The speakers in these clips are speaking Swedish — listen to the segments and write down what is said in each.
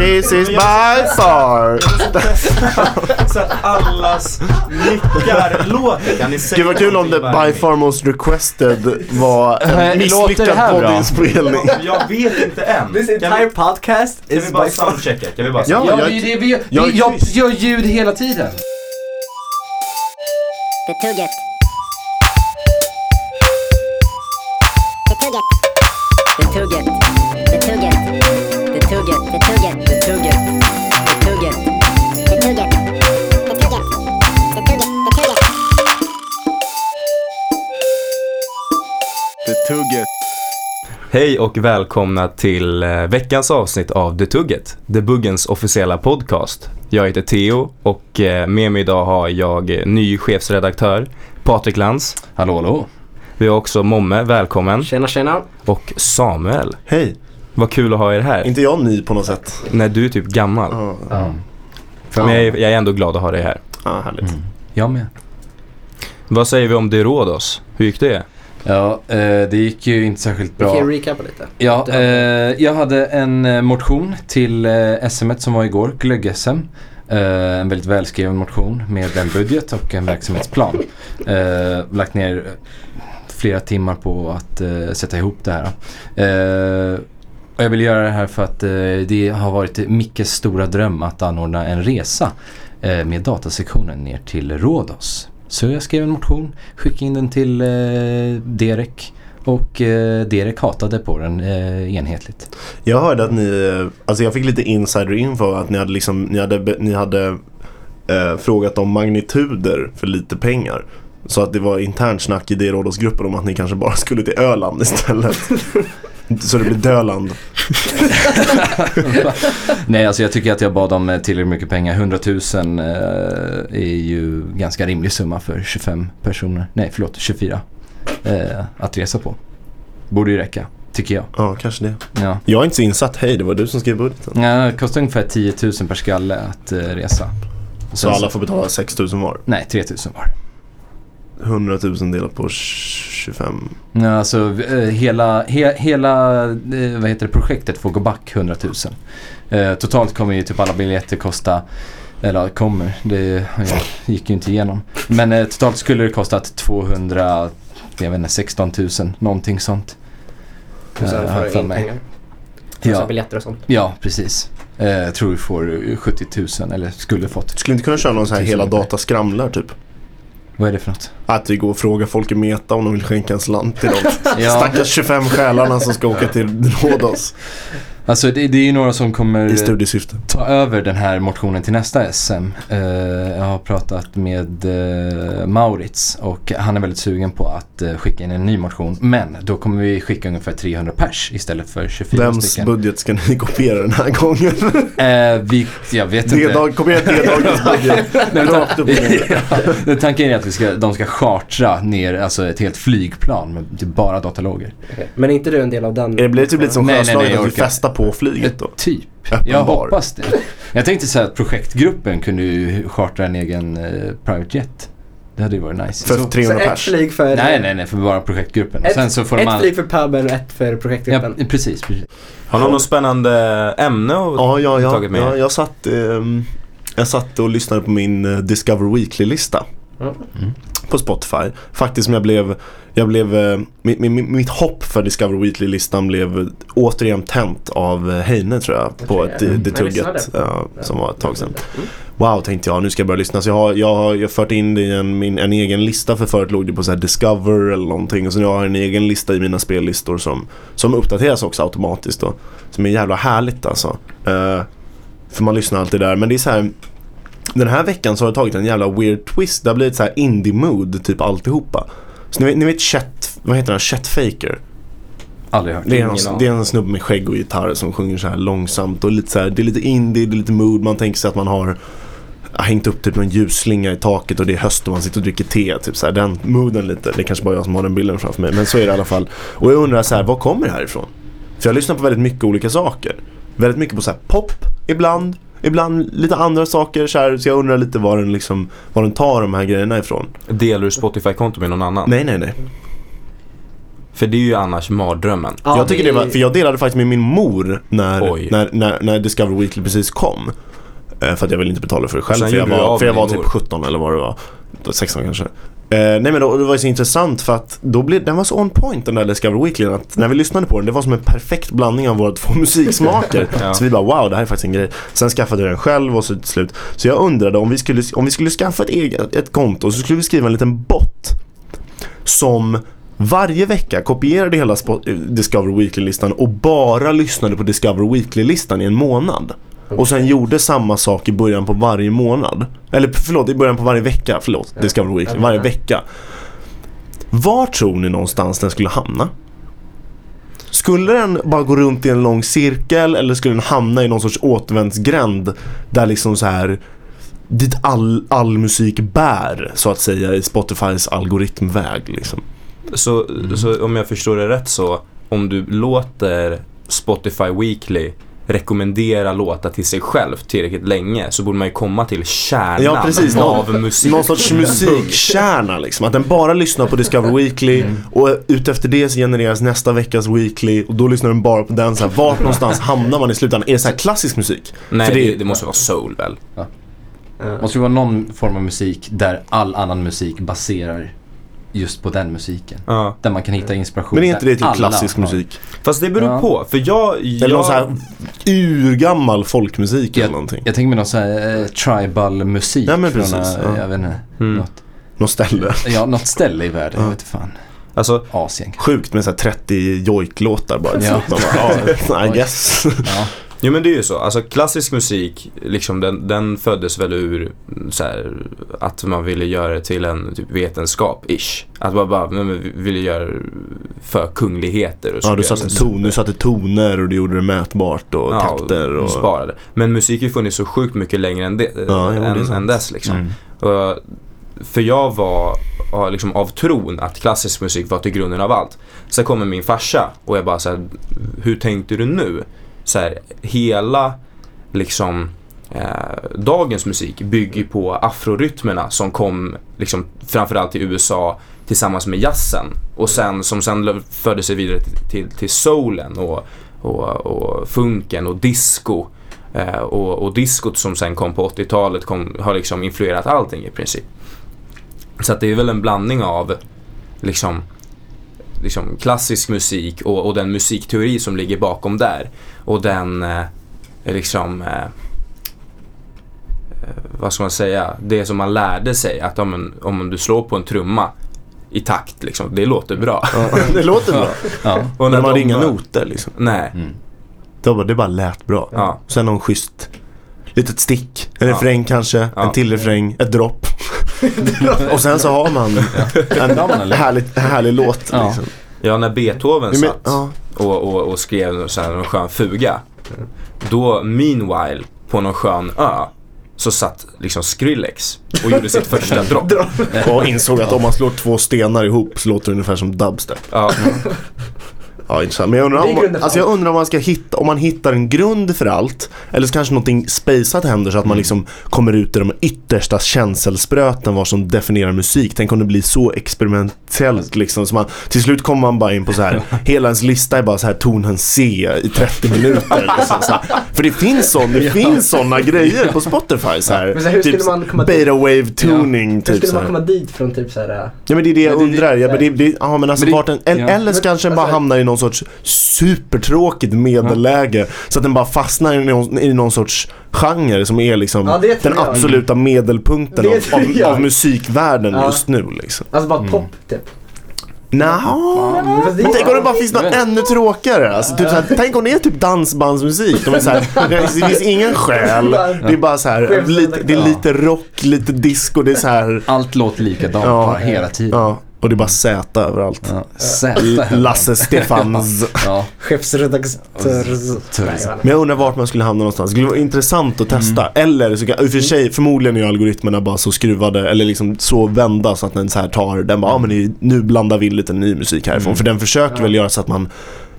This is by far. Så att allas nickar låter. Kan ni säga Gud vad kul om det by bara? far most requested var Eh, en här misslyckad bra? poddinspelning. Jag vet inte än. This Kan entire podcast kan is bara by far... soundchecka? Kan vi bara Ja, Ja, jag- vi, det, vi, jag gör ljud hela tiden. Det tugget. Det Hej och välkomna till eh, veckans avsnitt av The Tugget, The Buggens officiella podcast. Jag heter Theo och eh, med mig idag har jag eh, ny chefsredaktör Patrik Lantz. Hallå, hallå. Vi har också Momme, välkommen. Tjena tjena. Och Samuel. Hej, Vad kul att ha er här. inte jag ny på något sätt? Nej, du är typ gammal. Ja, Ja. Men jag är, jag är ändå glad att ha dig här. ja härligt. Mm. Jag med. Vad säger vi om De Rhodos? Hur gick det? Ja, eh, det gick ju inte särskilt Vi bra. kan recapa lite. Ja, eh, jag hade en eh, motion till SM som var igår, glögg-SM. En väldigt välskriven motion med en budget och en verksamhetsplan. Lagt ner flera timmar på att sätta ihop det här. Och jag vill göra det här för att det har varit Mickes stora dröm att anordna en resa med datasektionen ner till Rhodos. Så jag skrev en motion, skickade in den till eh, Derek och eh, Derek hatade på den eh, enhetligt. Jag hörde att ni, eh, alltså jag fick lite insider info att ni hade liksom, ni hade, ni hade eh, frågat om magnituder för lite pengar. Så att det var internt snack i det rådhusgruppen om att ni kanske bara skulle till Öland istället. Så det blir Döland. Nej, alltså jag tycker att jag bad om eh, tillräckligt mycket pengar. 100 000 eh, är ju ganska rimlig summa för 25 personer. Nej, förlåt, 24. Eh, att resa på. Borde ju räcka, tycker jag. Ja, kanske det. Ja. Jag är inte så insatt. Hej, det var du som skrev budgeten. Ja, det kostar ungefär 10 000 per skalle att eh, resa. Så Sen alla får betala 6 000 var. Nej, 3 000 var. 100 000 delat på 25. Ja, alltså eh, hela, he, hela eh, vad heter det, projektet får gå back 100 000. Eh, totalt kommer ju typ alla biljetter kosta, eller kommer, det ja, gick ju inte igenom. Men eh, totalt skulle det kostat 200, jag vet inte, 16 000, någonting sånt. Och sen Eh, får har du för in mig. Ja. Ja, biljetter och sånt. ja, precis. Eh, jag tror vi får 70 000, eller skulle fått. Skulle inte kunna köra någon så här hela data skramlar typ? Vad är det för något? Att vi går och frågar folk i Meta om de vill skänka en slant till dem. Ja. Stackars 25 själarna som ska åka till Rhodos Alltså det, det är ju några som kommer... i studiesyfte. ta över den här motionen till nästa SM. Eh, jag har pratat med uh, Maurits och han är väldigt sugen på att eh, skicka in en ny motion. Men då kommer vi skicka ungefär 300 pers istället för 24 Vems stycken. budget ska ni kopiera den här gången? Eh, vi, jag vet inte. D-dag, kopiera D-dagens budget. Nej, ja, tanken är att vi ska, de ska chartra ner alltså ett helt flygplan med typ bara dataloger. Okej. Men är inte du en del av den? Är det blir typ lite som Sjöslaget att vi festar på flyget då? Typ. Öppen Jag bar. hoppas det. Jag tänkte säga att projektgruppen kunde ju chartra en egen eh, private jet. Det hade ju varit nice. För Så- 300 Så ett pers? flyg för... Nej, nej, nej, för bara projektgruppen. Ett, Sen så får ett all... flyg för puben och ett för Ja, projektgruppen. precis, precis. Har någon något spännande ämne att Ja, ja, ja. tagit med? ja jag, satt, ehm, jag satt och lyssnade på min eh, Discover Weekly-lista. Mm. På Spotify. Faktiskt som jag blev, jag blev eh, mitt, mitt, mitt hopp för Discover Weekly-listan blev återigen tänt av eh, Heine tror jag. På Okej, ett ja. Det Jag Tugget ja, som var ett tag sedan. Mm. Wow tänkte jag, nu ska jag börja lyssna. Så jag har, jag har, jag har fört in det i en, min, en egen lista för förut låg det på så här Discover eller någonting. Och så jag har en egen lista i mina spellistor som, som uppdateras också automatiskt då. Som är jävla härligt alltså. Eh, för man lyssnar alltid där. Men det är så här. Den här veckan så har det tagit en jävla weird twist. Det har blivit så här indie-mood typ alltihopa. Så ni vet, ni vet Chet, vad heter han? Chet Faker. Aldrig hört. Det är, aning. det är en snubbe med skägg och gitarr som sjunger så här långsamt och lite så här, det är lite indie, det är lite mood. Man tänker sig att man har hängt upp typ en ljusslinga i taket och det är höst och man sitter och dricker te. Typ så här, den mooden lite. Det är kanske bara jag som har den bilden framför mig. Men så är det i alla fall. Och jag undrar så här, var kommer det här ifrån? För jag lyssnar på väldigt mycket olika saker. Väldigt mycket på så här pop ibland. Ibland lite andra saker så, här, så jag undrar lite var den, liksom, var den tar de här grejerna ifrån. Delar du Spotify-konto med någon annan? Nej, nej, nej. För det är ju annars mardrömmen. Ja, jag tycker det var, för jag delade faktiskt med min mor när, Oj. när, när, när Discover Weekly precis kom. Eh, för att jag ville inte betala för det själv. Sen För jag var, för jag var typ mor. 17 eller vad det var. Då 16 kanske. Eh, nej men då, det var ju så intressant för att då blev, den var så on point den där Discover Weekly att när vi lyssnade på den det var som en perfekt blandning av våra två musiksmaker. Ja. Så vi bara wow det här är faktiskt en grej. Sen skaffade jag den själv och så till slut. Så jag undrade om vi skulle, om vi skulle skaffa ett eget ett konto så skulle vi skriva en liten bot. Som varje vecka kopierade hela eh, Discover Weekly-listan och bara lyssnade på Discover Weekly-listan i en månad. Och sen gjorde samma sak i början på varje månad. Eller förlåt, i början på varje vecka. Förlåt, Discover Weekly. Ja, Varje ja. vecka. Var tror ni någonstans den skulle hamna? Skulle den bara gå runt i en lång cirkel eller skulle den hamna i någon sorts återvändsgränd där liksom så här dit all, all musik bär så att säga i Spotifys algoritmväg liksom. Så, så om jag förstår det rätt så, om du låter Spotify Weekly rekommendera låtar till sig själv tillräckligt länge så borde man ju komma till kärnan Ja, precis. av Någon- musik. Någon sorts musikkärna liksom. Att den bara lyssnar på Discover Weekly och utefter det så genereras nästa veckas Weekly och då lyssnar den bara på den så här. Vart någonstans hamnar man i slutändan? Är det så här klassisk musik? Nej, För det, det- det måste vara soul väl? Ja. Måste det vara någon form av musik där all annan musik baserar just på den musiken. Ja. Där man kan hitta inspiration. Men är inte det typ klassisk har- musik? Fast det beror Ja. på, för jag... jag Eller någon så här urgammal folkmusik eller Jag, någonting? jag tänker mig någon sån här eh, tribal musik Ja, men från precis, eh, ja. jag vet inte, Mm. något, Något ställe. ja, något ställe i världen. Ja. Jag vet inte fan. Alltså, Asien kanske. Sjukt med så här 30 jojk-låtar bara. Ja. Bara, ja, I guess. Jo men det är ju så. Alltså klassisk musik, liksom den, den föddes väl ur här, att man ville göra det till en typ vetenskap-ish. Att man bara men, vi ville göra för kungligheter och så. Ja, du satte, ton, du satte toner och du gjorde det mätbart och Ja, takter och... sparade. Men musik har ju funnits så sjukt mycket längre än, det, Ja, jo, det än, än dess liksom. Mm. Och, för jag var var liksom av tron att klassisk musik var till grunden av allt. Sen kommer min farsa och jag bara så här, hur tänkte du nu? Så här, hela liksom eh, dagens musik bygger på afrorytmerna som kom liksom framförallt i USA tillsammans med jazzen och sen som sen förde sig vidare till, till, till soulen och, och, och funken och disco. Eh, och, och diskot som sen kom på 80-talet har liksom influerat allting i princip. Så att det är väl en blandning av liksom, liksom klassisk musik och, och den musikteori som ligger bakom där. Och den eh, liksom, eh, eh, vad ska man säga, det som man lärde sig att om, en, om du slår på en trumma i takt liksom, det låter bra. Ja, det låter bra. Ja. Och när hade de inga noter liksom. Nej. Mm. Det, bara, det bara lät bra. Ja. Sen någon schysst litet stick, en Ja. refräng kanske, Ja. en till refräng, ett dropp. och sen så har man en eller? härlig, härlig låt Ja. liksom. Ja, när Beethoven satt ja. och, och, och skrev så här en skön fuga. Då, meanwhile, på någon skön ö, så satt liksom Skrillex och gjorde sitt första dropp. Och insåg att om man slår två stenar ihop så låter det ungefär som dubstep. Ja, Ja, intressant. Men jag undrar, om, man- alltså jag undrar om man ska hitta, om man hittar en grund för allt. Eller så kanske någonting spejsat händer så att man liksom kommer ut i de yttersta känselspröten vad som definierar musik. Tänk om det blir så experimentellt liksom. Så man, till slut kommer man bara in på så här, hela ens lista är bara så här tonen C i 30 minuter. Liksom, så här. För det finns sån, det finns såna grejer på Spotify så här. Så här, hur skulle typ man beta wave tuning Hur typ skulle så man här. komma dit från typ såhär... Ja men det är det jag undrar. Ja, men det, det, ja, men alltså Men det- vart den, eller, ja. eller så kanske den bara hamnar i någon sorts supertråkigt medelläge. Så att den bara fastnar i någon, i någon sorts genre som är liksom Ja, den jag. absoluta medelpunkten av, av, av musikvärlden Ja. just nu liksom. Alltså bara Mm. pop typ. Nja, är- men tänk om det bara finns något ännu tråkigare. Alltså, typ så här, tänk om det är typ dansbandsmusik. De är så här, det finns ingen själ. Det är bara så här, lite, det är lite rock, lite disco. Det är så här, Allt låter likadant Ja. bara hela tiden. ja. Och det är bara Z överallt. Ja. Z. Lasse Stefans. Ja. Chefsredaktör... Men jag undrar vart man skulle hamna någonstans. Det skulle vara intressant att testa. Eller så kan, i och för sig, förmodligen är algoritmerna bara så skruvade eller liksom så vända så att den så här tar, den bara, ja men nu blandar vi in lite ny musik härifrån. För den försöker Ja. väl göra så att man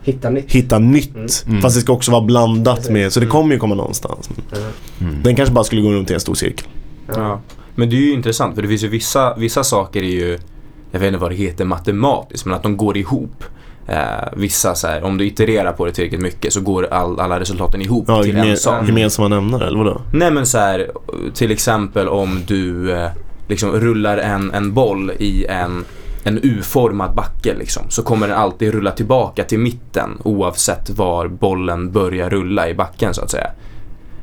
Hitta nytt. hittar nytt. Mm. Fast det ska också vara blandat med, så det Mm. kommer ju komma någonstans. Mm. Den kanske bara skulle gå runt i en stor cirkel. ja. Men det är ju intressant för det finns ju vissa, vissa saker är ju, jag vet inte vad det heter matematiskt, men att de går ihop. eh, vissa så här, om du itererar på det tillräckligt mycket så går all, alla resultaten ihop Ja, till en sak. gemensamma nämnare eller vadå? Nej men så här, till exempel om du eh, liksom rullar en, en boll i en, en U-formad backe liksom, så kommer den alltid rulla tillbaka till mitten oavsett var bollen börjar rulla i backen så att säga.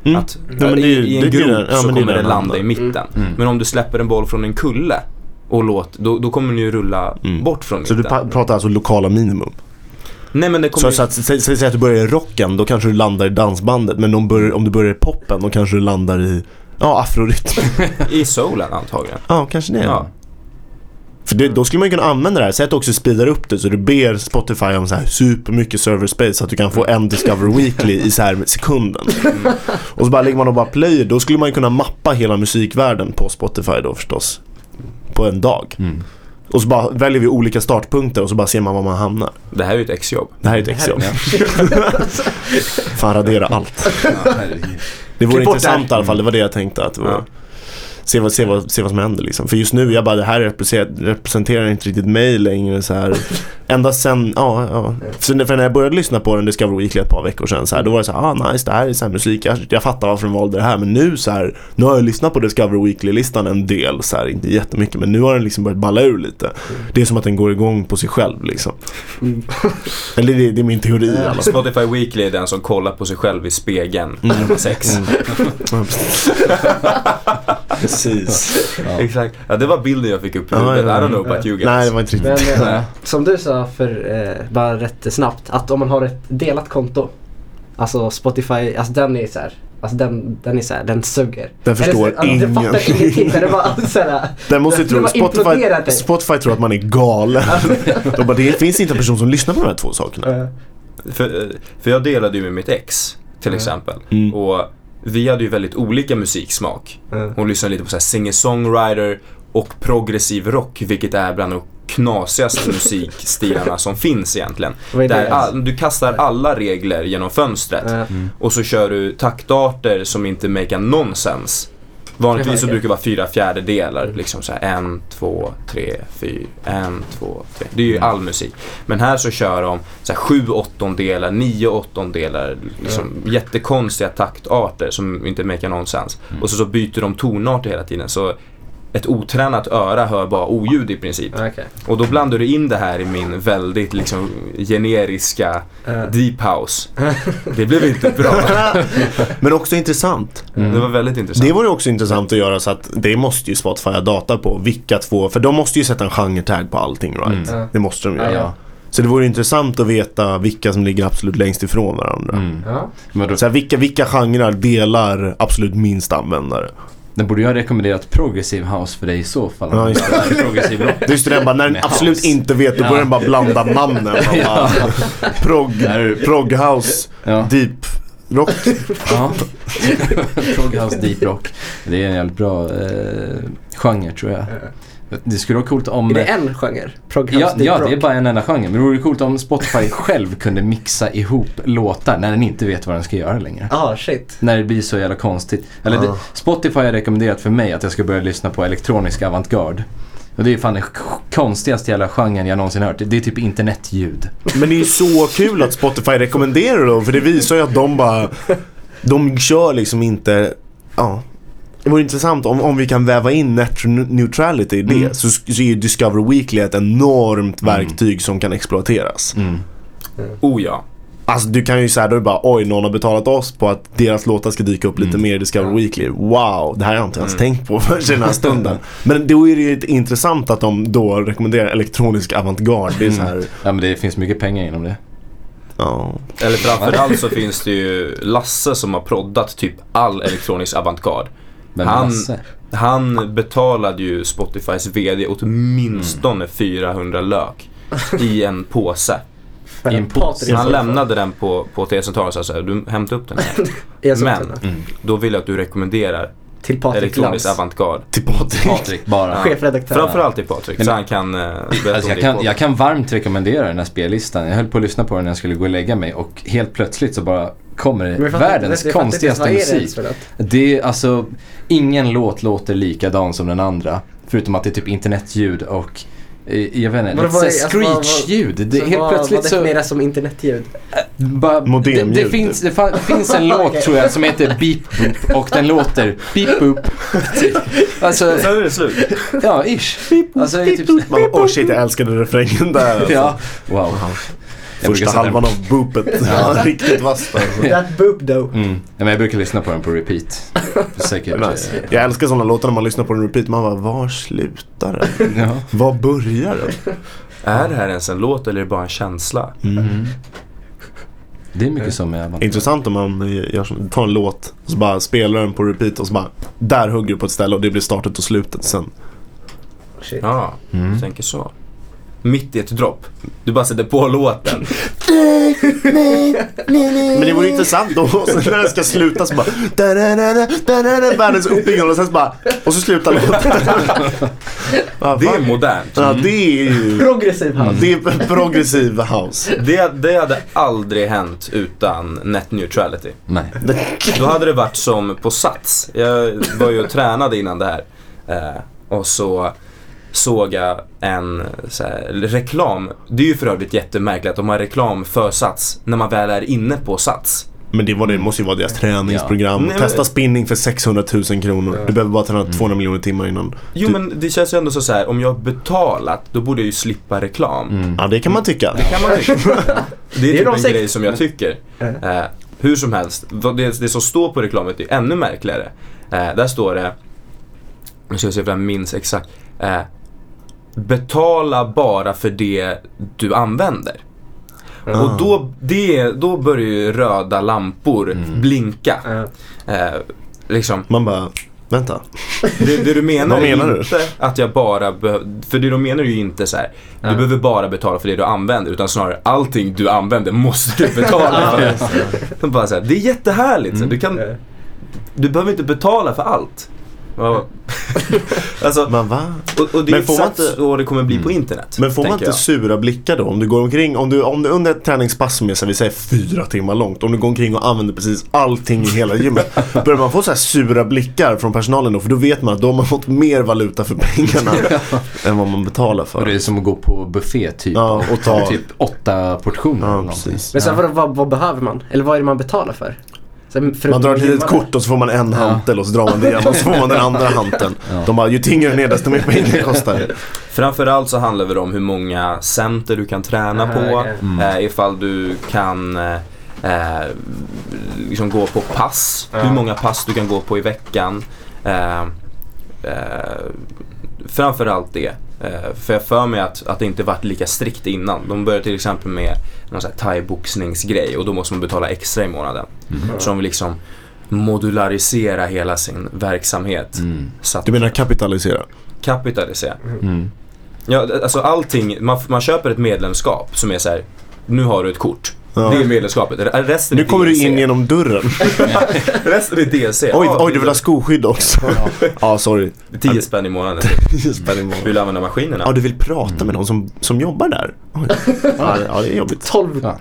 Mm. Att, Ja, men det är ju- I, i en grop så kommer den landa i mitten. Mm. Men om du släpper en boll från en kulle och låt, då, då kommer den ju rulla Mm. bort från Så mitten. du pratar alltså lokala minimum? Nej men det kommer Så, så att, säg, säg, att du börjar i rocken, då kanske du landar i dansbandet. Men om, bör, om du börjar i poppen, då kanske du landar i Ja, afrorytm. ju i soulen antagligen. ja, kanske det. Ja. För det, då skulle man ju kunna använda det här. Säg att du också speedar upp det så du ber Spotify om så här supermycket server space så att du kan få en Discover Weekly i så här sekunden. Och så bara lägger man och bara play. Då skulle man ju kunna mappa hela musikvärlden på Spotify då förstås. På en dag. Mm. Och så bara väljer vi olika startpunkter och så bara ser man var man hamnar. Det här är ju ett exjobb. Det här är ett exjobb. Fan radera allt. Ja. Det vore Klipp intressant det i alla fall, det var det jag tänkte. Att det var, Ja. Se, vad, se, vad, se vad som händer liksom. För just nu, jag bara, det här representerar, inte riktigt mig längre så här. Ända sen, ja, ja. För, för när jag började lyssna på den Discover Weekly ett par veckor sedan så här, då var det så här, ah nice, det här är så här musik, jag, jag fattar varför de valde det här. Men nu så här, nu har jag lyssnat på Discover Weekly-listan en del, så här, inte jättemycket, men nu har den liksom börjat balla ur lite. Det är som att den går igång på sig själv liksom. Mm. Eller det, det är min teori i alla fall. Spotify Weekly är den som kollar på sig själv i spegeln när man har sex. Precis. Ja. Exakt. Ja, det var bilden jag fick upp i Ja, huvudet. ja, I don't know about you guys. Nej, det var inte riktigt. Men eh, Nej. som du sa för eh, bara rätt snabbt att om man har ett delat konto. Alltså Spotify, alltså den är så här. Alltså den, den är så här, den suger. Den förstår Eller så- alltså, Den fattar ingenting. Den är bara så här, Den måste tro, Spotify. Spotify tror att man är galen. De bara, det finns inte en person som lyssnar på de här två sakerna. eh, För, för jag delade ju med mitt ex till Mm. exempel. Mm. Och vi hade ju väldigt olika musiksmak. eh. Hon lyssnade lite på singer-songwriter och progressiv rock, vilket är bland de knasigaste musikstilarna som finns egentligen. Där all, du kastar alla regler genom fönstret Eh, och så kör du taktarter som inte make nonsens. Vanligtvis så brukar det vara fyra fjärdedelar. Liksom så här en, två, tre, fyra, en, två, tre. Det är ju all musik. Men här så kör de så här sju åttondelar, nio åttondelar. Liksom jättekonstiga taktarter som inte make nonsens. Och så, så byter de tonarter hela tiden. Så ett otränat öra hör bara oljud i princip. Okej. Och då blandar du in det här i min väldigt liksom generiska Eh, deep house. Det blev inte bra. Men också intressant. Mm. Det var väldigt intressant. Det vore också intressant att göra så att det måste ju Spotify ha data på. Vilka två, för de måste ju sätta en genre-tag på allting right? Mm. Det måste de göra. Ja. Så det vore intressant att veta vilka som ligger absolut längst ifrån varandra. Mm. ja. Så här, vilka, vilka genrer delar absolut minst användare? Den borde ju ha rekommenderat progressiv house för dig i så fall. Ja, just det. progressiv rock. Just det, den bara, när den Med absolut house. inte vet, då Ja. börjar den bara blanda namnen. Man bara, prog, prog house, deep rock. Ja. Prog house deep rock. Det är en jävligt bra eh, genre tror jag. Det skulle vara coolt om... Är det en genre? Ja, ja det är bara en enda genre. Men det vore coolt om Spotify själv kunde mixa ihop låtar när den inte vet vad den ska göra längre. Ah shit. När det blir så jävla konstigt. Eller Ah. det, Spotify har rekommenderat för mig att jag ska börja lyssna på elektronisk avantgarde. Och det är fan den konstigaste jävla genren jag någonsin hört. Det är typ internetljud. Men det är ju så kul att Spotify rekommenderar det för det visar ju att de bara, de kör liksom inte, ja. Det vore intressant om, om vi kan väva in net neutrality i det Mm. så, så är ju Discover Weekly ett enormt verktyg som kan exploateras. Mm. Oh ja. Alltså du kan ju säga då är det bara oj någon har betalat oss på att deras låtar ska dyka upp lite Mm. mer i Discover Ja. Weekly. Wow, det här har jag inte ens Mm. tänkt på för den här stunden. Men då är det ju intressant att de då rekommenderar elektronisk avantgarde. Det är så här, Ja men det finns mycket pengar inom det. ja. Eller framförallt så finns det ju Lasse som har proddat typ all elektronisk avantgarde. Han-. Han betalade ju Spotifys VD åtminstone 400 lök i en påse. I en påse. Han lämnade den på, på T-centralen och sa så här, du hämtar upp den här. Men-. Mm. Då vill jag att du rekommenderar Till Patrik elektronisk Lantz. avantgarde. Till Patrik. Patrik bara. Chefredaktör. Framförallt till Patrik, så han kan uh, berätta Alltså om jag, det kan, jag kan varmt rekommendera den här spellistan. Jag höll på att lyssna på den när jag skulle gå och lägga mig och helt plötsligt så bara kommer det Men jag fattar- världens jag fattar inte ens, konstigaste vad är det musik. för? Det är alltså, ingen låt låter likadan som den andra. Förutom att det är typ internetljud och eh, jag vet inte, Vad- lite vad är- såhär alltså, vad- vad- screech-ljud. Det, Så helt vad, plötsligt vad så... definieras som internetljud? Bara, det, det, typ. finns, det, fa- det finns en låt tror jag som heter Beep Boop och den låter Beep Boop. Alltså, Sen är det slut. ja, ish. Alltså, det är typ, Man bara, oh shit, jag älskade refrängen där. Alltså. ja, wow. Första halvan den- av boopet. Ja, riktigt alltså. That boop though. Mm. Ja, men jag brukar lyssna på den på repeat. Säkert. Nice. Jag älskar sådana låtar när man lyssnar på den repeat. Man bara, var slutar den? Ja. Var börjar den? Är det här ens en låt eller är det bara en känsla? Mm. Det är mycket som med Intressant om man gör så, tar en låt och så bara spelar den på repeat och så bara där hugger du på ett ställe och det blir startet och slutet sen. Shit. Ja, Mm. jag tänker så. Mitt i ett dropp. Du bara sätter på låten. Men det vore intressant då när den ska sluta så bara världens uppbyggnad och sen så bara och så slutar låten. Det är modernt. Ja det är ju Progressiv house. det är progressiv house. Det, det hade aldrig hänt utan net neutrality. Nej. Då hade det varit som på Sats. Jag var ju och tränade innan det här. Eh, och så såg jag en så här, reklam. Det är ju för övrigt jättemärkligt att de har reklam för Sats när man väl är inne på Sats. Men det, var det måste ju vara deras träningsprogram. Ja. Nej, men- Testa spinning för 600 000 kronor. Du behöver bara träna 200 miljoner timmar innan. Jo Du- men det känns ju ändå så, så här, om jag har betalat då borde jag ju slippa reklam. Mm. Ja det kan man tycka. Det kan man tycka. Det är Det är typ de en sex- grej som jag tycker. Eh, hur som helst, det, det som står på reklamet är ännu märkligare. Eh, där står det, nu ska jag se om jag minns exakt. Eh, betala bara för det du använder. Ah. Och då, det, då börjar ju röda lampor blinka. Ja. Eh, liksom, Man bara, vänta. det, det du menar, Vad menar är du? inte att jag bara behöver, för det de menar är ju inte så här. du behöver bara betala för det du använder utan snarare allting du använder måste du betala för. De bara så här, det är jättehärligt, så Mm. du, kan, du behöver inte betala för allt. Ja. alltså, Man va? och, och det Men är får inte- så det kommer bli på internet. Men får man inte sura blickar då? Om du går omkring, om du, om du under ett träningspass som är vi säger fyra timmar långt. Om du går omkring och använder precis allting i hela gymmet. börjar man få så här sura blickar från personalen då? För då vet man att då har man fått mer valuta för pengarna än vad man betalar Och det är för. som att gå på buffé typ. Ja, och ta- typ åtta portioner Ja, precis. Men sen Ja. vad, vad, vad behöver man? Eller vad är det man betalar för? Sen, Man drar ett litet kort och så får man en hantel och så drar man det igen och så får man den andra hanteln. Ja. De bara, ju tyngre den är desto mer pengar kostar det. Framförallt så handlar det om hur många center du kan träna Aha, på. okej. Mm. Eh, ifall du kan eh, eh, liksom gå på pass. Ja. Hur många pass du kan gå på i veckan. Eh, eh, framförallt det. Eh, för jag för mig att, att det inte varit lika strikt innan. De började till exempel med någon sån här thai-boxningsgrej och då måste man betala extra i månaden. Så de vill liksom modularisera hela sin verksamhet. Mm. Så att Du menar kapitalisera? kapitalisera. Mm. Ja, alltså allting, man, man köper ett medlemskap som är så här. nu har du ett kort. Ja. Det är medlemskapet. Resten Nu är kommer du DLC. in genom dörren. Resten är DLC. Oj, Ja, oj du vill ha skoskydd också. Ja, sorry. 10 spänn i månaden. Spänn imorgon. Vill du använda maskinerna? Ja, du vill prata med någon som, som jobbar där? Oj. Ja, det- är jobbigt. 12 Ja.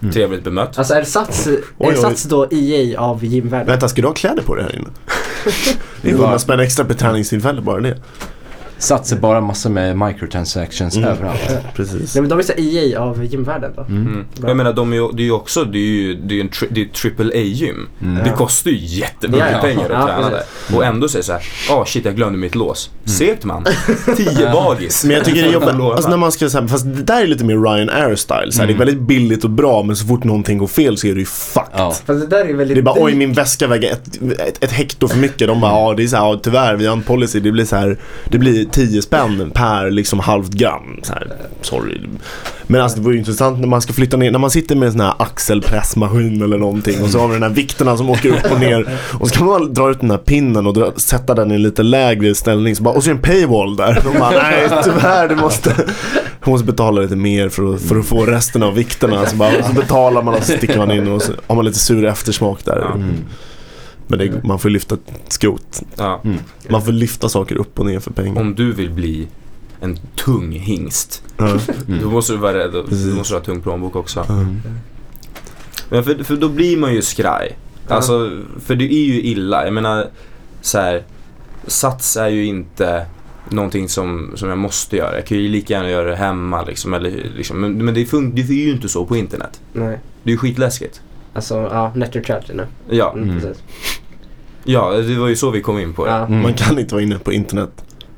000. Trevligt bemött. Alltså är Sats, Oj, är. Sats då EA av gymvärlden? Vänta, ska du ha kläder på dig här inne? Det är 100 spänn extra per träningstillfälle bara det. Satsar bara massor med microtransactions Mm. överallt. Precis. Nej men de är så EA av gymvärlden då. Mm. Mm. Jag menar, de är ju, det är ju också, det är ju, det är en tri, det är triple A-gym. Mm. Det kostar ju jättemycket Ja, ja. pengar att Ja, träna där. Och ändå säger såhär, ah shit jag glömde mitt lås. Segt man. 10 bagis. Men jag tycker det är jobbigt, alltså när man ska säga, fast det där är lite mer Ryan Air style. Så här, Det är väldigt billigt och bra men så fort någonting går fel så är det ju fucked. Ja. Fast det där är väldigt Det är bara oj min väska väger ett, ett, ett hekto för mycket. De bara ja det är så här, ja, tyvärr vi har en policy. Det blir så här, det blir 10 spänn per liksom halvt gram. Så här, sorry. Men alltså det vore ju intressant när man ska flytta ner, när man sitter med en sån här axelpressmaskin eller någonting och så har vi den här vikterna som åker upp och ner och så kan man dra ut den här pinnen och dra, sätta den i en lite lägre ställning så bara, och så är det en paywall där. De bara nej tyvärr du måste, du måste betala lite mer för att, för att få resten av vikterna. Så, bara, och så betalar man och så sticker man in och så har man lite sur eftersmak där. Mm. Men det, man får lyfta skrot. Ja. Man får lyfta saker upp och ner för pengar. Om du vill bli en tung hingst, Ja. då måste du vara rädd. Du måste ha tung plånbok också. Mm. Men för, för då blir man ju skraj. Alltså, för det är ju illa. Jag menar, så här, Sats är ju inte någonting som, som jag måste göra. Jag kan ju lika gärna göra det hemma liksom. Eller, liksom men men det, fun- det är ju inte så på internet. Nej. Det är ju skitläskigt. Alltså, ja, net neutrality nu. Ja, Mm, Mm. precis. Ja, det var ju så vi kom in på det. Ja. Mm. Man kan inte vara inne på internet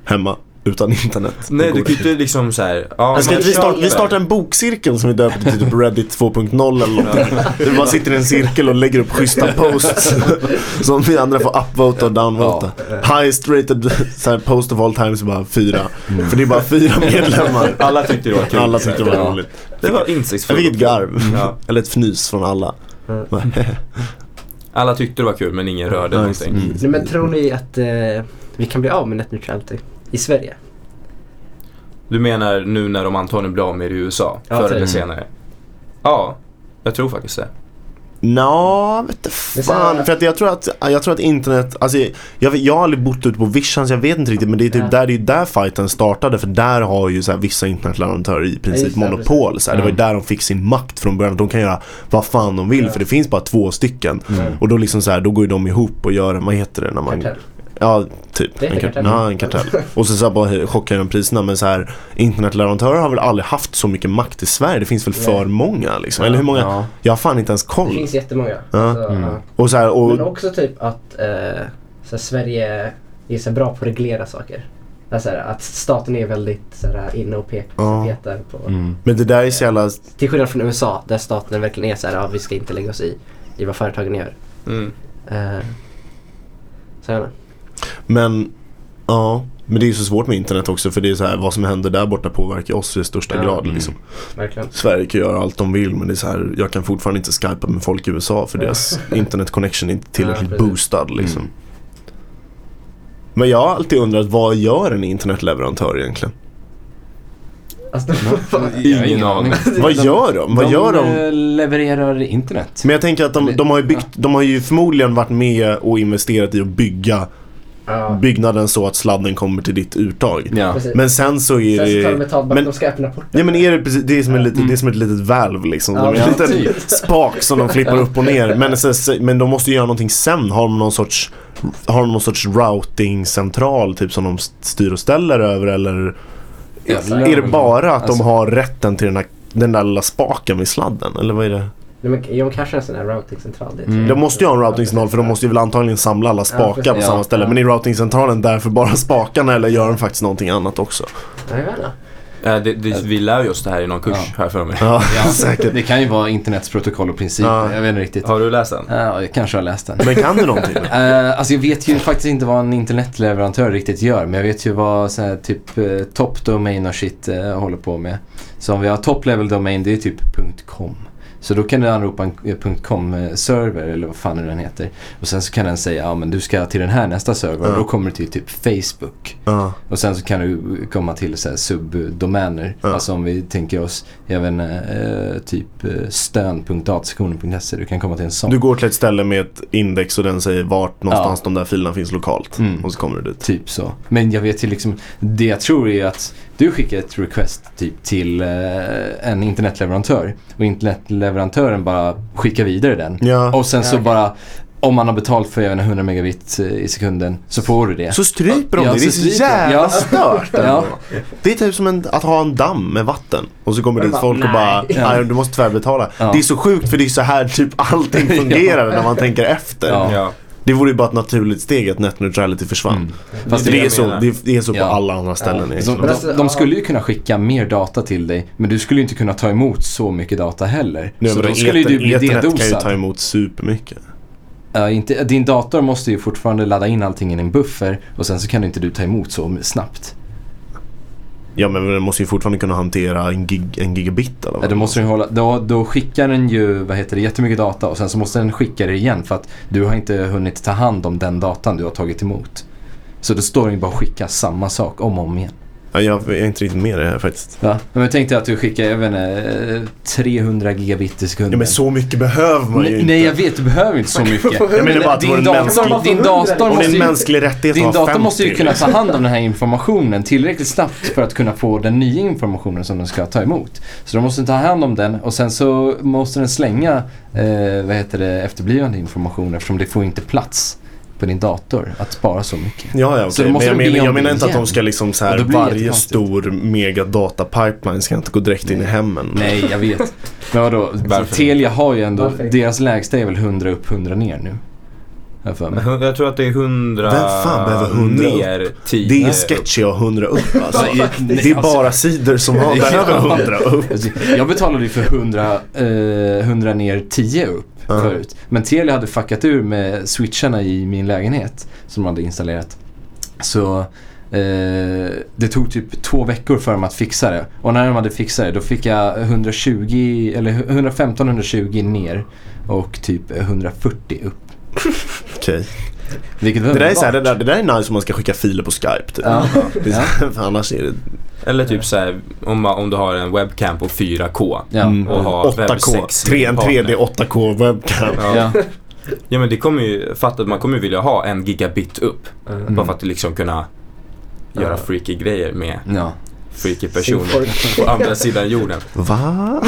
hemma utan internet. Nej, du kan ju inte liksom så här. Ja, Jag ska, vi, start, vi startar en bokcirkel som vi döper till typ Reddit 2.0 eller någonting. Där vi bara sitter i en cirkel och lägger upp schyssta posts. som vi andra får upvota och downvota. Highest rated så här, post of all times är bara fyra. För det är bara fyra medlemmar. Alla tyckte det var kul. Alla tyckte det var Ja. roligt. Det var Jag insiktsfullt. fick ett garv. Ja. Eller ett fnys från alla. Mm. Alla tyckte det var kul men ingen rörde just någonting. det. Nej, men tror ni att eh, vi kan bli av med net neutrality i Sverige? Du menar nu när de antagligen blir av med det i USA? Ja, förr typ. eller senare? Ja, jag tror faktiskt det. Så här- fan. För att jag tror att, jag tror att internet, alltså jag, jag har aldrig bott ute på Vischan så jag vet inte riktigt men det är typ Ja. där, det är där fighten startade för där har ju så här, vissa internetleverantörer i princip det, monopol. Så här. Det var ju Mm. där de fick sin makt från början. De kan göra vad fan de vill Ja. för det finns bara två stycken. Mm. Och då liksom så här, då går ju de ihop och gör, vad heter det när man... Kartell. Ja, typ. Det en, kar- kartell. ja, en kartell. Och så, så här, bara chockhöjer de priserna. Men så här, internetleverantörer har väl aldrig haft så mycket makt i Sverige. Det finns väl Nej. för många liksom. Ja. Eller hur många? Ja. Jag har fan inte ens Det koll. finns jättemånga. Ja. Alltså, Mm. ja. Och så här, och... Men också typ att eh, så här, Sverige är så bra på att reglera saker. Alltså, här, att staten är väldigt så här, inne och pe- Ja. petar på. Mm. Men det där är så jävla... Till skillnad från USA där staten verkligen är så här, ja, vi ska inte lägga oss i, i vad företagen gör. Mm. Eh, så jag. Men, ja. Men det är ju så svårt med internet också för det är så här, vad som händer där borta påverkar oss i största Ja. grad Mm. liksom. Verkligen. Sverige kan göra allt de vill men det är så här, jag kan fortfarande inte skypa med folk i USA för Ja. deras internet connection är inte tillräckligt Ja, boostad liksom. Mm. Men jag har alltid undrat, vad gör en internetleverantör egentligen? Alltså, har Ingen aning. Vad gör de? Vad gör de? eh, levererar internet. Men jag tänker att de, de har ju byggt, de har ju förmodligen varit med och investerat i att bygga ja, byggnaden så att sladden kommer till ditt uttag. Ja. Men sen så är Sen så tar de det... men- de ska öppna porten. Ja men är det precis, det är som, en Mm. det är ett litet valv liksom. Som Ja, en ja, liten typ. spak som de flippar upp och ner. Men, så- men de måste ju göra någonting sen. Har de någon sorts, har de någon sorts routing-central typ som de styr och ställer över eller? Ja, är det bara att Alltså- de har rätten till den, här, den där lilla spaken vid sladden? Eller vad är det? De kanske har en sån här routingcentral. Mm. De måste ju ha en routingcentral för de måste ju väl antagligen samla alla spakar precis. på Ja, samma ställe. ja. Men är routingcentralen där för bara spakarna eller gör de faktiskt någonting annat också? Ja, jag vet inte. Eh, det, det, vi lär ju oss det här i någon kurs Ja. här för mig. Ja, Ja, säkert. Det kan ju vara internets protokoll och principer. Ja. Jag vet inte riktigt. Har du läst den? Ja, jag kanske har läst den. Men kan du någonting? Uh, alltså jag vet ju faktiskt inte vad en internetleverantör riktigt gör. Men jag vet ju vad så här, typ uh, top domain och shit eh, håller på med. Så om vi har top level domain det är typ .com. Så då kan du anropa en eh, .com-server eller vad fan nu den heter. Och sen så kan den säga ja men du ska till den här nästa server och då kommer du till typ Facebook. Och sen så kan du komma till så här subdomäner. Alltså om vi tänker oss, jag vet inte, eh, typ eh, stön.datasektionen.se. Du kan komma till en sån. Du går till ett ställe med ett index och den säger vart någonstans de där filerna finns lokalt. Mm. Och så kommer du dit. Typ så. Men jag vet ju liksom, det jag tror är att du skickar ett request typ till eh, en internetleverantör och internetleverantören bara skickar vidare den. Ja. Och sen så Ja, okej. bara, om man har betalt för inte, 100 megabit eh, i sekunden så får du det. Så stryper de Ja, det. Det är så så jävla Ja. stört. Ja. Det är typ som en, att ha en damm med vatten. Och så kommer dit bara, folk och nej. bara, Ja. nej du måste tvärbetala. Ja. Det är så sjukt för det är så här typ allting fungerar när man tänker efter. Ja. Ja. Det vore ju bara ett naturligt steg att net neutrality försvann. Mm. Fast Det är det, är så, det, det är så på Ja. alla andra ställen. Men de, alltså, de ja. skulle ju kunna skicka mer data till dig men du skulle ju inte kunna ta emot så mycket data heller. Nu, så men då skulle ju du bli Ethernet kan ju ta dedosad. emot supermycket. Ja, inte, din dator måste ju fortfarande ladda in allting i en buffer och sen så kan inte du ta emot så snabbt. Ja men den måste ju fortfarande kunna hantera en, gig, en gigabit eller Ja, vad då, måste den hålla, då, då skickar den ju vad heter det, jättemycket data och sen så måste den skicka det igen för att du har inte hunnit ta hand om den datan du har tagit emot. Så då står den ju bara och skickar samma sak om och om igen. Ja, jag är inte riktigt med i det här faktiskt. Va? Men jag tänkte att du skickar, jag vet inte, eh, 300 gigabit i sekunden. Ja men så mycket behöver man ju nej, inte. nej, jag vet, du behöver inte så mycket. Jag menar bara att din, en dator, mänsklig- din dator måste ju... mänsklig rättighet Din dator 50, måste ju kunna ta hand om den här informationen tillräckligt snabbt för att kunna få den nya informationen som den ska ta emot. Så de måste ta hand om den och sen så måste den slänga eh, vad heter det, efterblivande information eftersom det får inte plats på din dator att spara så mycket. Ja, ja måste Men jag, om jag menar det inte att de ska liksom så här, varje stor megadata pipeline ska inte gå direkt in i hemmen. Nej, jag vet. Men vadå? Telia har ju ändå, Varför? deras lägsta är väl 100 upp, 100 ner nu. Jag. Men Jag tror att det är 100 Vem fan behöver 100 upp? ner, 10 Det är sketchy att ha 100 upp alltså. Nej, Det är alltså- bara sidor som har behöver 100 upp. Alltså, Jag betalade ju för 100, eh, 100 ner 10 upp Ja. förut. Men Telia hade fuckat ur med switcharna i min lägenhet som de hade installerat. Så eh, det tog typ två veckor för dem att fixa det. Och när de hade fixat det då fick jag 120 eller 115-120 ner och typ 140 upp. Okej. Vilket var Det där är så här, det, där, det där är nice om man ska skicka filer på Skype typ. Ja. För annars är det Eller typ så här, om, om du har en webcam på 4K. Ja. Mm. Och ha 8K. webbsex 3, en partner. 3D 8K webcam. Ja. Ja. men det kommer ju, fatta att man kommer ju vilja ha en gigabit upp. Mm. Bara för att liksom kunna göra freaky grejer med ja. Freaky Sin personer på andra sidan jorden. Va?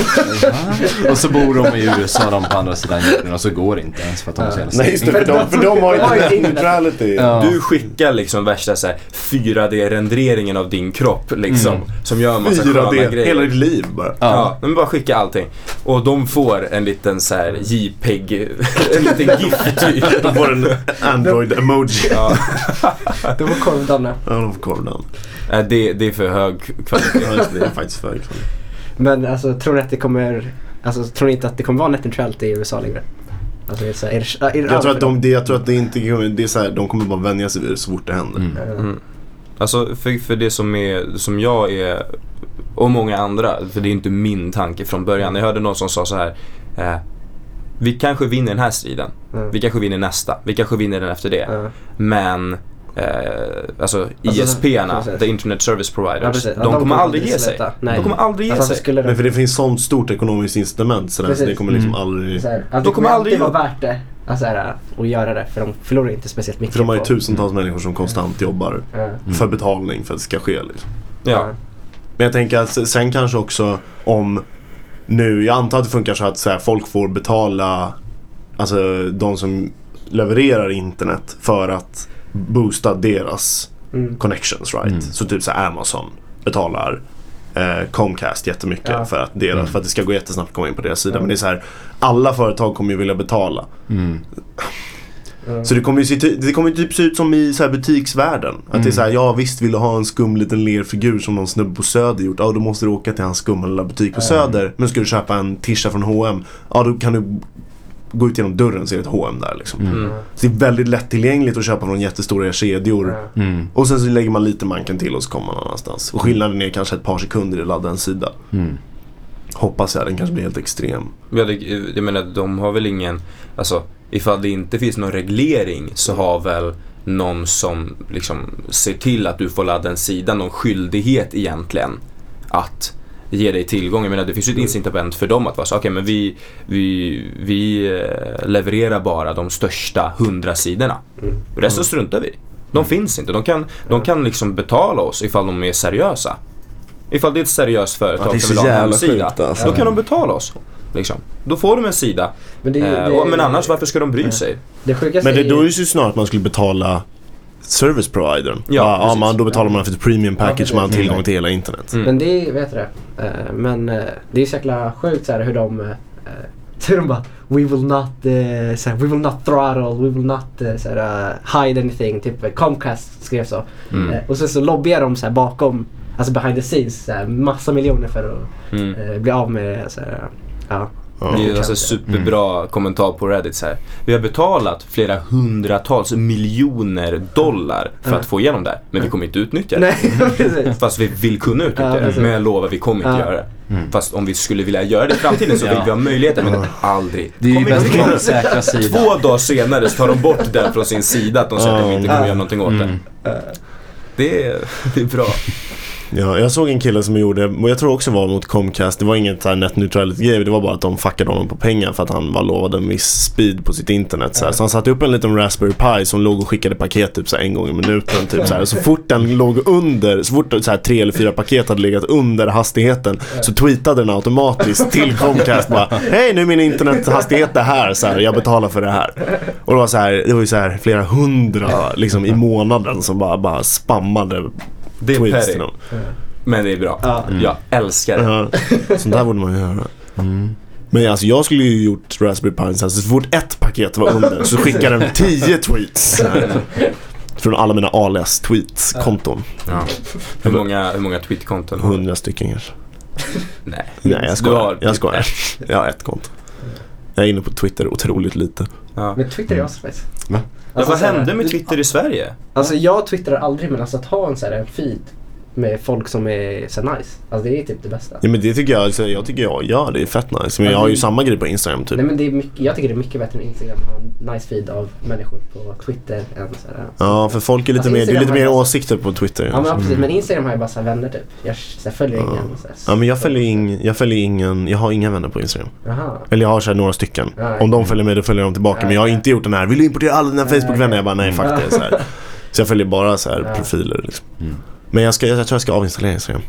Och så bor de i USA de på andra sidan jorden och så går det inte ens för att de är så jävla Nej just det, för de, för de har ju net neutrality. Ja. Du skickar liksom värsta så här 4D-renderingen av din kropp liksom. Mm. Som gör en massa sköna 4D, grejer. hela ditt liv bara. Ja, Ja. men bara skicka allting. Och de får en liten så här JPEG, en liten GIF typ. De får en Android-emoji. Ja, Det var korvdanne. Ja, de får korvdan. Det, det är för hög kvalitet. Det, är faktiskt för liksom. Men alltså tror ni att det kommer, alltså tror ni inte att det kommer vara net neutrality i USA längre? Alltså är det så här, är det, är det Jag tror att de, det, jag tror att det inte kommer- det är så här, de kommer bara vänja sig vid det så fort det händer. Mm. Mm. Alltså för, för det som, är, som jag är, och många andra, för det är inte min tanke från början. Jag hörde någon som sa så här. Eh, vi kanske vinner den här striden. Mm. Vi kanske vinner nästa. Vi kanske vinner den efter det. Men eh, alltså Alltså, ISP-erna, the internet service providers, Ja, precis. Ja, de, kommer aldrig ge sig. Nej. De kommer aldrig ge Alltså, sig. skulle de... Men för det finns sånt stort ekonomiskt incitament så, det kommer liksom Mm. aldrig... så här, alltså, De det kommer aldrig alltid vara värt det alltså, här, att göra det för de förlorar inte speciellt mycket För de har ju tusentals människor som konstant jobbar Ja. för betalning för att det ska ske liksom. Ja. Men jag tänker att sen kanske också om nu, jag antar att det funkar så att så här, folk får betala, alltså de som levererar internet för att boosta deras Mm. connections right. Mm. Så typ så här, Amazon betalar eh, Comcast jättemycket Ja. för, att deras, Mm. för att det ska gå jättesnabbt att komma in på deras sida. Men det är så här, alla företag kommer ju vilja betala. Mm. Så det kommer ju se, det kommer typ se ut som i så här butiksvärlden. Att det är Mm. så här, ja visst vill du ha en skum liten lerfigur som någon snubbe på Söder gjort. Ja då måste du åka till hans skumma lilla butik på Söder. Men ska du köpa en tisha från H&M Ja då kan du gå ut genom dörren så är det ett H&M där liksom. Mm. Mm. Så det är väldigt lättillgängligt att köpa från jättestora kedjor. Ja. Mm. Och sen så lägger man lite manken till och så kommer man annanstans. Och skillnaden är kanske ett par sekunder i att ladda en sida. Mm. Hoppas jag, den kanske blir helt extrem. Ja, det, jag menar, de har väl ingen, alltså ifall det inte finns någon reglering så har väl någon som liksom ser till att du får ladda en sida någon skyldighet egentligen att ge dig tillgång. Jag menar det finns ju ett incitament för dem att vara så, okej men vi, vi, vi eh, levererar bara de största hundra sidorna. Mm. Resten struntar vi De finns inte. De kan, de kan liksom betala oss ifall de är seriösa. Ifall det är ett seriöst Ja, företag är som så vill ha en hemsida. sjukt, alltså. Då kan de betala oss. Liksom. Då får de en sida. Men, det, Eh, det, och, men annars varför ska de bry sig? det Men det, då är ju- det ju snarare att man skulle betala service providern. Ja, ja, precis. man, då betalar man för ett premium package precis. man har tillgång Mm. till hela internet. Mm. Men det är, vet du det? Eh, men eh, det är så jäkla sjukt så här hur de eh, hur de bara We will not, eh, så här, we will not throttle, we will not eh, så här, eh, hide anything. Typ eh, Comcast skrev så. Mm. Eh, och sen så lobbyar de så här bakom, alltså behind the scenes, så här, massa miljoner för att Mm. eh, bli av med så här, ja. Ja. Det är Ja. alltså superbra kommentar på Reddit så här. Vi har betalat flera hundratals miljoner dollar för Ja. att få igenom det. Men vi kommer inte utnyttja det. Nej. Fast vi vill kunna utnyttja Ja, det. Men jag lovar, vi kommer inte göra det. Mm. Fast om vi skulle vilja göra det i framtiden så Ja. vill vi ha möjligheten. Men aldrig. Det är ju den säkra sidan. Två dagar senare så tar de bort den från sin sida att de säger att de inte kommer göra någonting åt det. Mm. Det är, det är bra. Ja, jag såg en kille som gjorde, och jag tror också var mot Comcast, det var inget så här net neutrality grej, det var bara att de fuckade honom på pengar för att han var lovad en viss speed på sitt internet. Så, här. så han satte upp en liten Raspberry Pi som låg och skickade paket typ så här, en gång i minuten. Typ, så, här. så fort den låg under, så fort så här, tre eller fyra paket hade legat under hastigheten så tweetade den automatiskt till Comcast bara Hej nu är min internethastighet det här, så här, jag betalar för det här. Och det var så här, det var ju så här flera hundra liksom, i månaden som bara, bara spammade det är tweets petty, till dem. men det är bra. Ja. Jag älskar det. Ja, sånt där borde man ju göra. Men alltså jag skulle ju gjort Raspberry Pi så, här, så fort ett paket var under så skickade den 10 tweets. Från alla mina alias tweets-konton. Ja. Hur många, hur många tweetkonton har du? 100 stycken kanske. Nej. Nej jag har skojar. typ Jag skojar. Jag har ett konto. Jag är inne på Twitter otroligt lite. Ja. Men Twitter är asnice. Va? Ja, vad hände med Twitter i Sverige? Alltså jag twittrar aldrig men alltså att ha en så här en feed med folk som är så nice. Alltså det är typ det bästa. Ja men det tycker jag, alltså, jag tycker jag, ja det är fett nice. Men jag har ju samma grej på Instagram typ. Nej men det är mycket, jag tycker det är mycket bättre än Instagram att ha en nice feed av människor på Twitter än så här. Ja för folk är lite Alltså, mer, det är lite mer bara- åsikter på Twitter. Ja men absolut, men Instagram har jag bara så vänner typ. Jag så följer ingen. Så Ja men jag följer, ing, jag följer ingen, jag har inga vänner på Instagram. Jaha. Eller jag har så här några stycken. Ja, Om de följer med då följer de tillbaka. Men jag har inte gjort den här, vill du importera alla dina Facebook-vänner? Jag bara nej fuck det. Så, så jag följer bara så här Ja. profiler liksom. Mm. Men jag, ska, jag tror jag ska avinstallera Instagram.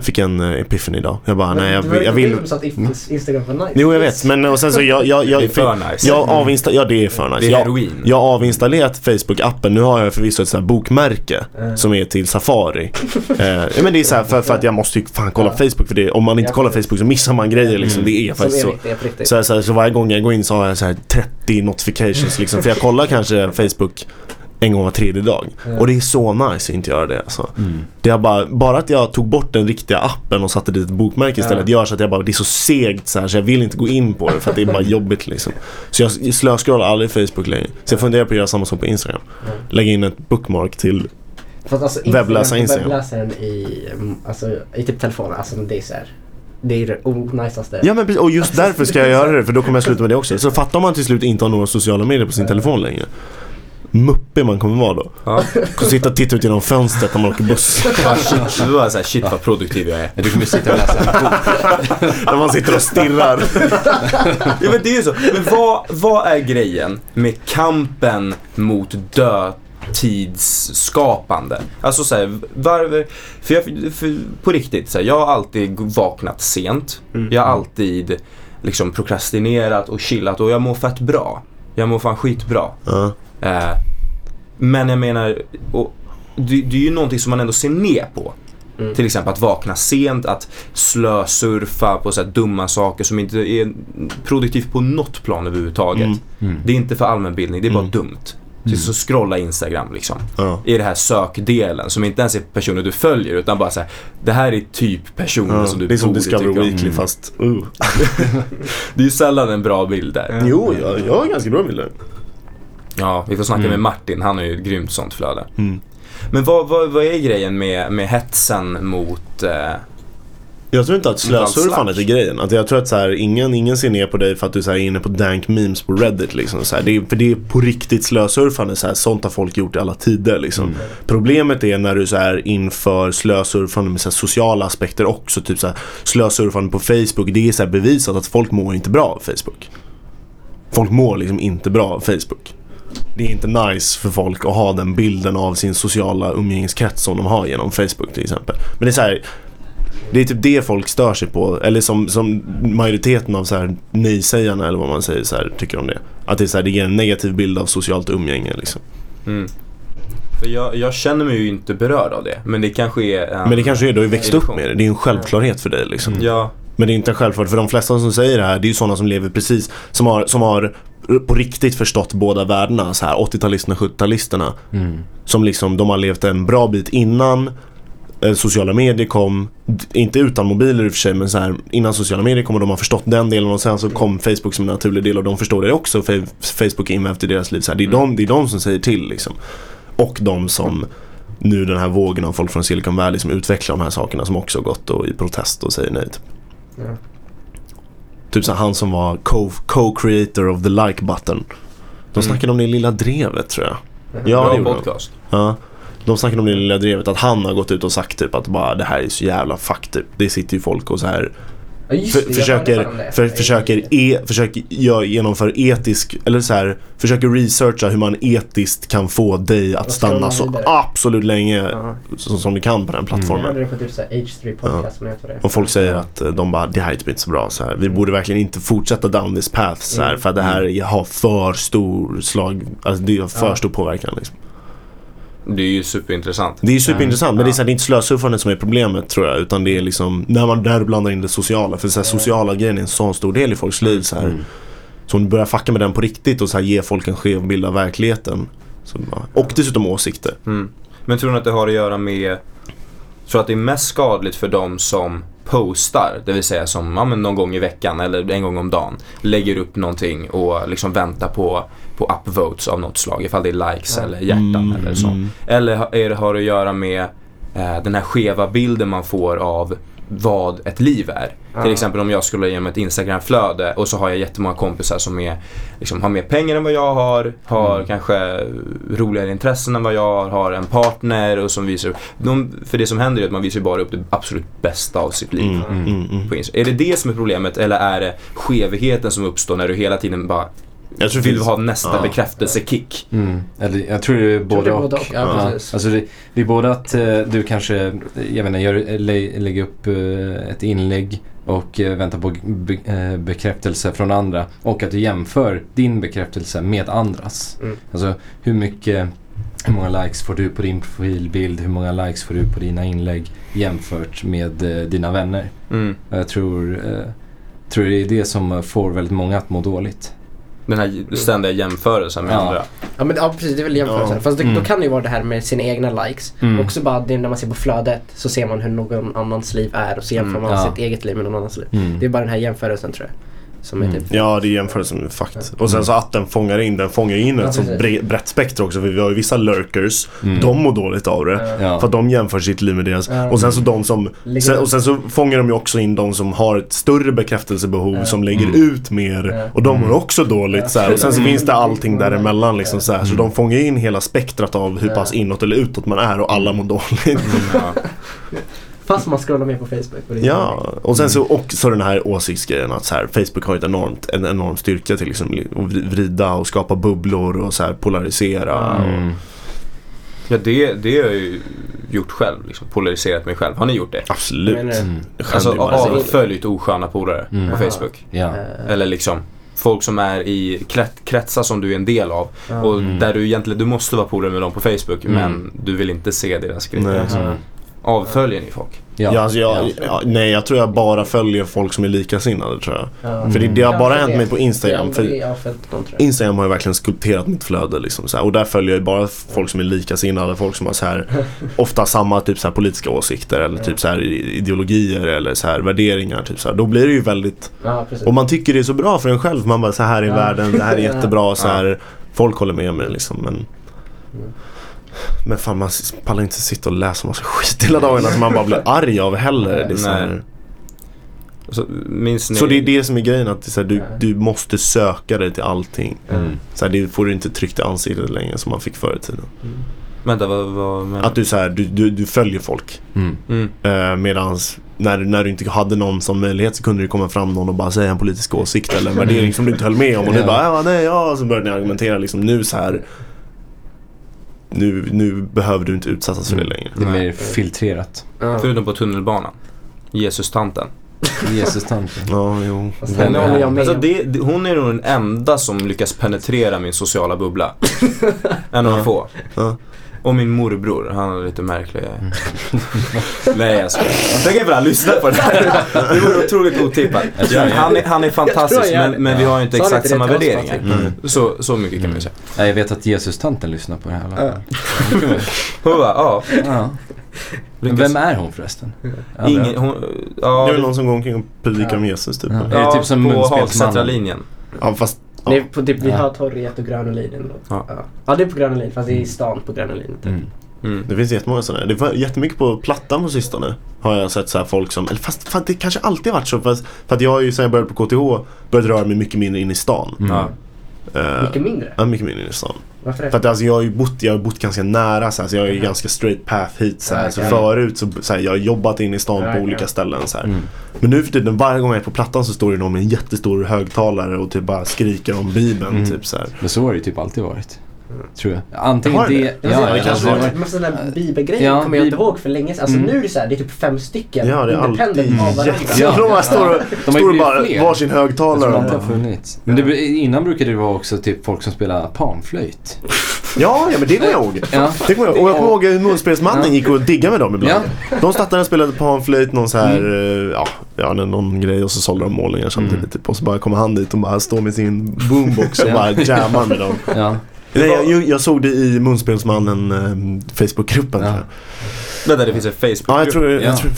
Fick en uh, epiphany idag. Jag bara nej jag, jag ju vill. du att if- Instagram var nice. Jo jag vet men och sen så jag, jag, jag, Det är för nice. jag avinsta- ja det är för nice. Det är jag, heroin. jag har avinstallerat Facebook-appen. Nu har jag förvisso ett sånt här bokmärke Mm. som är till Safari. eh, men det är så här för, för att jag måste ju fan kolla Ja. Facebook för det. Om man inte Ja, kollar. Facebook så missar man grejer liksom. Det är faktiskt så. riktigt. Så, här, så, här, så varje gång jag går in så har jag så här 30 notifications liksom. För jag kollar kanske Facebook en gång var tredje dag. Ja. Och det är så nice att inte göra det alltså. Mm. Det är bara, bara att jag tog bort den riktiga appen och satte dit ett bokmärke istället gör så att jag bara, det är så segt så här så jag vill inte gå in på det för att det är bara jobbigt liksom. Så jag slöscrollar aldrig Facebook längre. Så jag funderar på att göra samma sak på Instagram. Lägga in ett bookmark till, Fast alltså Webbläsa Instagram. Webbläsaren i, mm, alltså, i typ telefonen, alltså det är så här, Det är det onajsaste. ja men precis, och just därför ska jag göra det för då kommer jag sluta med det också. Så fattar man till slut inte har några sociala medier på sin telefon längre. Muppig man kommer vara då. Ja. Kommer sitta och titta ut genom fönstret när man åker buss. Bara, shit, det var så här, shit vad produktiv jag är. Du kommer sitta och läsa en bok. När man sitter och stirrar. Ja men det är ju så. Men vad, vad är grejen med kampen mot dödtidsskapande? Alltså såhär, varför, för, jag, för på riktigt, så här, jag har alltid vaknat sent. Mm. Jag har alltid liksom prokrastinerat och chillat och jag mår fett bra. Jag mår fan skitbra. Ja. Eh, men jag menar, och, det, det är ju någonting som man ändå ser ner på. Mm. Till exempel att vakna sent, att slösurfa på så här dumma saker som inte är produktivt på något plan överhuvudtaget. Mm. Mm. Det är inte för allmänbildning, det är bara Mm. dumt. Så, så scrolla Instagram liksom. Ja. I det här sökdelen som inte ens är personer du följer utan bara så här, det här är typ personer Ja, som du det är som borde Discover tycka om. Weekly Mm. fast uh. Det är ju sällan en bra bild där. Jo, jag, jag har ganska bra bilder. Ja, vi får snacka Mm. med Martin, han har ju ett grymt sånt flöde. Mm. Men vad, vad, vad är grejen med, med hetsen mot... Eh, Jag tror inte att slösurfandet är grejen. Att jag tror att så här, ingen, ingen ser ner på dig för att du så här, är inne på dank memes på Reddit. Liksom, så här. Det är, för det är på riktigt slösurfande. Så här, sånt har folk gjort i alla tider. Liksom. Mm. Problemet är när du så här, inför slösurfande med så här, sociala aspekter också. Typ så här, slösurfande på Facebook. Det är så här, bevisat att folk mår inte bra av Facebook. Folk mår liksom inte bra av Facebook. Det är inte nice för folk att ha den bilden av sin sociala umgängeskrets som de har genom Facebook till exempel. Men det är så här, det är typ det folk stör sig på. Eller som, som majoriteten av så här nej-sägarna eller vad man säger så här, tycker om det. Att det, är så här, det ger en negativ bild av socialt umgänge liksom. mm. För jag, jag känner mig ju inte berörd av det, men det kanske är en... Men det kanske är, du har ju växt upp med det. Det är en självklarhet för dig liksom. Ja, Men det är inte självklart för de flesta som säger det här det är ju sådana som lever precis som har, som har på riktigt förstått båda världarna så här 80-talisterna 70-talisterna Mm. som liksom de har levt en bra bit innan eh, sociala medier kom inte utan mobiler i och för sig men så här innan sociala medier kom och de har förstått den delen och sen så kom Facebook som en naturlig del och de förstår det också Facebook är invävt i deras liv så här, det, är Mm. de, det är de som säger till liksom och de som nu den här vågen av folk från Silicon Valley som utvecklar de här sakerna som också gått och i protest och säger nej typ. Ja. Typ så han som var co- co-creator of the like button. De Mm. snackade om det lilla drevet tror jag. Ja, bra gjorde de. podcast. Ja. De snackade om det lilla drevet att han har gått ut och sagt typ att bara det här är så jävla fuck typ. Det sitter ju folk och så här Ja, för, det, jag försöker, för, försöker, e, försöker gör, genomföra etisk, eller så här, försöker researcha hur man etiskt kan få dig att stanna så vidare. absolut länge Ja. som, som du kan på den Jag plattformen. hörde det på typ såhär H3 podcast som heter det. Och folk säger att eh, de bara, det här är typ inte så bra så här. Vi borde verkligen inte fortsätta down this path så här, Mm. för att det här har för stor slag, alltså det har för Ja. stor påverkan liksom. Det är ju superintressant. Det är superintressant men det är, så här, det är inte slösurfandet som är problemet tror jag utan det är liksom när man där blandar in det sociala för så här, sociala grejen är en sån stor del i folks liv så här. Mm. Så om du börjar fucka med den på riktigt och så här, ge folk en skev bild av verkligheten. Så, och dessutom åsikter. Mm. Men tror ni att det har att göra med, tror att det är mest skadligt för de som postar, det vill säga som ja, men någon gång i veckan eller en gång om dagen lägger upp någonting och liksom väntar på, på upvotes av något slag, ifall det är likes Ja. eller hjärtan eller så. Mm. Eller är det, har det att göra med eh, den här skeva bilden man får av vad ett liv är. Ja. Till exempel om jag skulle genom ett Instagramflöde och så har jag jättemånga kompisar som är, liksom, har mer pengar än vad jag har, har Mm. kanske roligare intressen än vad jag har, har en partner och som visar de, För det som händer är att man visar bara upp det absolut bästa av sitt liv. Mm, mm, mm. På Insta. Är det det som är problemet eller är det skevheten som uppstår när du hela tiden bara Jag tror det vill ha nästa ja. bekräftelsekick? Mm. Eller, jag tror det är både det är och. både och. Ja, Ja. Alltså det, det är både att eh, du kanske, jag inte, gör, lä, lägger upp eh, ett inlägg och eh, väntar på be, eh, bekräftelse från andra och att du jämför din bekräftelse med andras. Mm. Alltså hur mycket, hur många likes får du på din profilbild, hur många likes får du på dina inlägg jämfört med eh, dina vänner. Mm. Jag tror, eh, tror det är det som får väldigt många att må dåligt. Den här ständiga jämförelsen med Ja. andra. Ja men ja, precis, det är väl jämförelsen. Ja. Fast det, Mm. då kan det ju vara det här med sina egna likes. Mm. Också bara det när man ser på flödet så ser man hur någon annans liv är och så jämför Mm, man ja. sitt eget liv med någon annans liv. Mm. Det är bara den här jämförelsen tror jag. Som är Mm. typ... Ja, det är jämförelsen med fakt. Och sen så att den fångar in, den fångar in Ja, ett bre- brett spektra också. För vi har ju vissa lurkers, Mm. de mår dåligt av det. Ja. För att de jämför sitt liv med deras. Ja. Och sen så de som, sen, och sen så fångar de ju också in de som har ett större bekräftelsebehov Ja. som lägger Mm. ut mer. Ja. Och de mår Mm. också dåligt Ja. så här. Och sen så Mm. finns det allting däremellan liksom så här. Så Mm. de fångar in hela spektrat av hur pass inåt eller utåt man är och alla mår dåligt. Ja. Fast man scrollar mer på Facebook. Och Ja, och sen så också den här åsiktsgrejen att så här, Facebook har ju ett enormt, en enorm styrka till liksom, att vri- vrida och skapa bubblor och så här polarisera. Mm. Ja, det, det har jag ju gjort själv. Liksom, polariserat mig själv. Har ni gjort det? Absolut. Men, eh, Mm. Alltså avföljt osköna polare Mm. på. Facebook. Ja. Eller liksom folk som är i kret- kretsar som du är en del av. Och Mm. där du egentligen, du måste vara polare med dem på Facebook Mm. men du vill inte se deras grejer. Mm. Avföljer ni folk? Ja. Ja, alltså jag, Ja. nej, jag tror jag bara följer folk som är likasinnade tror jag. Ja. För det, det har bara hänt mig på Instagram. Instagram har ju verkligen skulpterat mitt flöde liksom, så här. Och där följer jag ju bara folk som är likasinnade, folk som har så här, ofta samma typ så här, politiska åsikter eller typ så här, ideologier eller så här, värderingar. Typ, så här. Då blir det ju väldigt Ja. Och man tycker det är så bra för en själv. Man bara så här är Ja. världen, det här är jättebra. Så Ja. här, Folk håller med mig liksom. Men, Mm. Men fan man pallar inte sitta och läsa massa skit hela dagarna som man bara blir arg av heller. Det är så, här, Nej. Så, minns ni? så det är det som är grejen. Att så här, du, du måste söka dig till allting. Mm. Så här, det får du inte tryckt i ansiktet längre som man fick förr i tiden. Mm. Vänta, vad, vad menar Att du, så här, du, du, du följer folk. Mm. Mm. Eh, medans när, när du inte hade någon som möjlighet så kunde det komma fram någon och bara säga en politisk åsikt eller en värdering som du inte höll med om. Och du Ja. bara ja, nej, ja. Så började ni argumentera liksom nu så här. Nu, nu behöver du inte utsättas för det längre. Det är mer filtrerat. Förutom på tunnelbanan. Jesus-tanten. Jesus-tanten. Ja, jo. Han? med Alltså det, det, hon är nog den enda som lyckas penetrera min sociala bubbla. en av de få. Ja. Och min morbror, han är lite märklig. Nej jag skojar. Tänk ifall han lyssnar på det här. Det vore otroligt otippat. Han är, han är fantastisk men, men vi har ju inte exakt det samma värderingar. Patrik? Mm. Så, så mycket kan man ju säga. Ja, jag vet att Jesus-tanten lyssnar på det här fall. Hon bara, ja. Ja. Vem är hon förresten? Ja, Ingen, hon, Det ja, är väl någon som går omkring och predikar om Jesus typ. Ja. Ja, Är det typ som på munspelsmannen? Hagsätra-linjen. fast ja. Det är på typ vid Ja. Hötorget och Gröna linjen. Ja. Ja. ja, det är på Gröna linjen fast det är i stan på Gröna linjen. Typ. Mm. Mm. Det finns jättemånga sådana. Det var jättemycket på Plattan på sistone. Har jag sett så här folk som, eller fast fan, det kanske alltid har varit så. Fast, för att jag har ju sen jag började på KTH börjat röra mig mycket mindre in i stan. Mm. Eh, Mycket mindre. Ja, mycket mindre i stan. Varför det? För att alltså, jag har ju bott, jag har bott ganska nära så, här, så jag är ju ganska straight path hit. Så, här. Så förut så, så här, jag har jobbat in i stan på olika ställen. Så här. Mm. Men nu för tiden varje gång jag är på plattan så står det någon med en jättestor högtalare och typ bara skriker om bibeln. Mm. Typ, så här. Men så har det ju typ alltid varit. Tror jag. Antingen Har det det... Ja, det kanske alltså, var Men sådana bibelgrejer Ja, kommer jag inte ihåg för länge sedan. Alltså Mm. nu är det så här, det är typ fem stycken Ja, det är alltid independent av varandra. jätte... Ja, de står och, De står och bara fler. varsin högtalare. Som alltid har funnits. Men det, innan brukade det vara också typ folk som spelar panflöjt. Ja, ja men det kommer jag ihåg. Ja. Det kommer jag ihåg. Och jag kommer ihåg hur Munspelsmannen gick och diggade med dem ibland. Ja. De startade och spelade panflöjt, någon så här, Mm. eh, ja, ja, någon grej och så sålde de målningar samtidigt. Mm. Typ. Och så bara kommer han dit och bara står med sin boombox och Ja. bara jammar med dem. Nej, jag, jag, jag såg det i Munspelsmannen eh, Facebookgruppen. Ja. jag. Vänta, det finns en Facebook Ja, jag tror, jag Ja. tror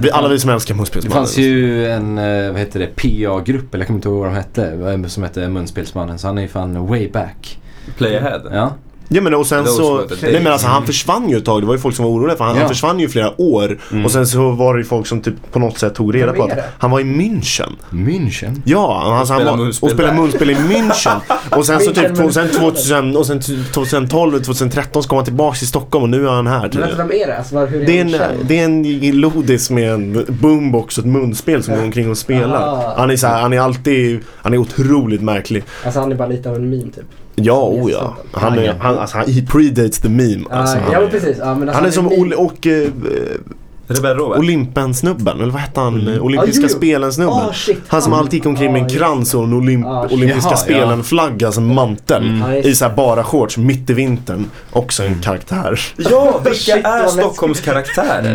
vi, alla vi som älskar Det Munspelsmannen. fanns ju en, eh, vad heter det, PA-grupp, eller jag kommer inte ihåg vad de hette, som hette Munspelsmannen. Så han är ju fan way back. Play Ahead. Ja. Ja men och sen så, nej men alltså han försvann ju ett tag. Det var ju folk som var oroliga för han, Ja. han försvann ju flera år. Mm. Och sen så var det ju folk som typ på något sätt tog reda på att han var i München. München. Ja, alltså han var, munspel och spelade munspel i München. Och sen så typ München, 2000, 2000, och sen 2012, 2013 så kom han tillbaka till Stockholm och nu är han här. Men Typ. vänta, vem är det? Alltså, hur är Det är, en, det är en lodis med en boombox och ett munspel som går omkring och spelar. Han är så här, han är alltid, han är otroligt märklig. Alltså han är bara lite av en meme typ. Ja, oh ja. Han är, han, alltså, han, he predates the meme. Alltså, han, ja precis. Ja, alltså, han är som. Olle och eh, Rebell Robert. Olympen-snubben, eller vad hette han? Mm. Olympiska Ah, spelen-snubben. Ah, shit, Han som han. alltid gick omkring med en Ah, krans och en olymp Ah, olympiska Jaha, spelen-flagga som mantel. Mm. Just I så här bara shorts mitt i vintern. Också en karaktär. Ja, vilka Shit, vad är. Stockholms karaktärer?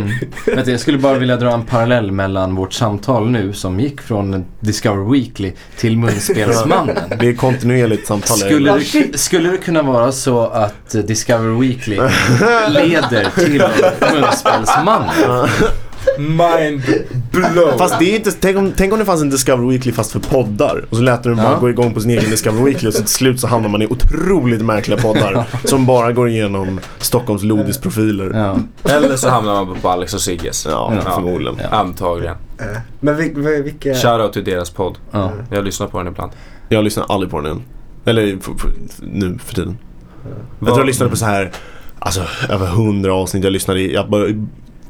Mm. Jag skulle bara vilja dra en parallell mellan vårt samtal nu som gick från Discover Weekly till Munspelsmannen. Det är kontinuerligt samtal. Skulle Ah, det, skulle det kunna vara så att eh, Discover Weekly leder till Munspelsmannen? Mind blown. Fast det är inte, tänk om, tänk om det fanns en Discover Weekly fast för poddar. Och så lät den bara Ja. gå igång på sin egen Discover Weekly och så till slut så hamnar man i otroligt märkliga poddar. som bara går igenom Stockholms lodisprofiler. Ja, Ja. Eller så hamnar man på Alex och Sigges. Ja. förmodligen. Ja. Antagligen. Eh, Men vil, vil, vilka... Shoutout till deras podd. Ja. Jag lyssnar på den ibland. Jag lyssnar aldrig på den än. Eller nu för tiden. Jag tror jag lyssnade på så här, alltså över 100 avsnitt. Jag lyssnade i, jag bara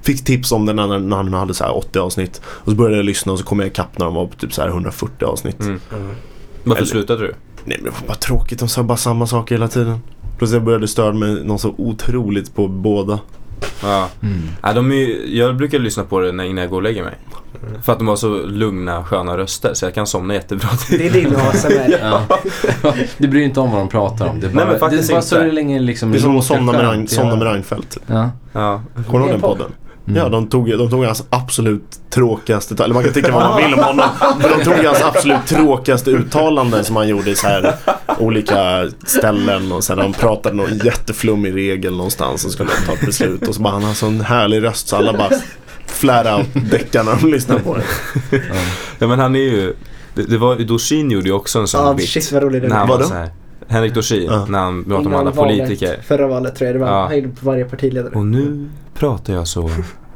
fick tips om den när, när han hade så här 80 avsnitt. Och så började jag lyssna och så kom jag ikapp när de var på typ så här 140 avsnitt. Mm. Mm. Varför Eller- slutade du? Nej men det var bara tråkigt, de sa bara samma saker hela tiden. Plus jag började störa mig något så otroligt på båda. Ja. Mm. Ja, de är, jag brukar lyssna på det när, innan jag går och lägger mig. För att de har så lugna, sköna röster så jag kan somna jättebra till. Det är din ASMR. Ja. Du bryr dig inte om vad de pratar om. Det är bara, Nej, men faktiskt det är bara inte. så länge liksom Det är som att somna med. Rein, somna med Reinfeldt. Typ. Ja. Ja. Kommer du ihåg den podd. podden? Mm. Ja, de tog, de tog hans absolut tråkigaste, eller man kan tycka vad man vill om honom. Men de tog hans absolut tråkigaste uttalanden som han gjorde i så här olika ställen och sen han pratade någon jätteflummig regel någonstans och skulle ta ett beslut och så bara han har sån härlig röst så alla bara flär out däckar när de lyssnar på det. ja men han är ju, det, det var Dorsin gjorde ju också en sån Ja, bit. shit vad rolig är. var Vadå? Henrik Dorsin, Ja. när han pratade om alla valet, politiker. Förra valet tror jag det var. Ja. Han gjorde på varje partiledare. Och nu pratar jag så